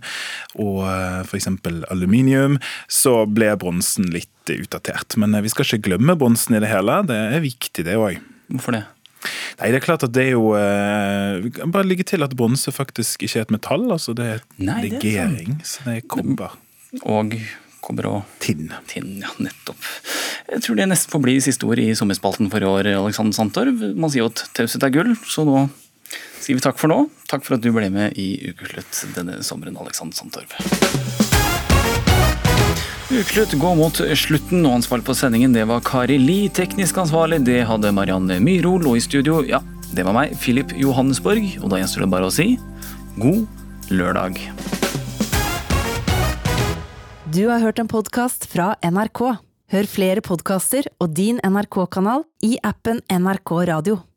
og eh, f.eks. aluminium, så ble bronsen litt utdatert. Men vi skal ikke glemme bronsen i det hele. Det er viktig, det òg. Hvorfor det? Nei, det er klart at det er jo Vi kan bare ligge til at bronse faktisk ikke er et metall. altså Det er et legering, det er så det er kobber. Og kobber og Tinn. Tinn, ja, nettopp. Jeg tror det nesten får bli siste ord i sommerspalten for i år, Alexander Sandtorv. Man sier jo at taushet er gull, så nå sier vi takk for nå. Takk for at du ble med i Ukeslutt denne sommeren, Alexander Sandtorv. Ukeslutt går mot slutten, og ansvarlig på sendingen det var Kari Li. Teknisk ansvarlig det hadde Marianne Myrhol, og i studio, ja, det var meg, Filip Johannesborg. Og da gjenstår det bare å si god lørdag. Du har hørt en podkast fra NRK. Hør flere podkaster og din NRK-kanal i appen NRK Radio.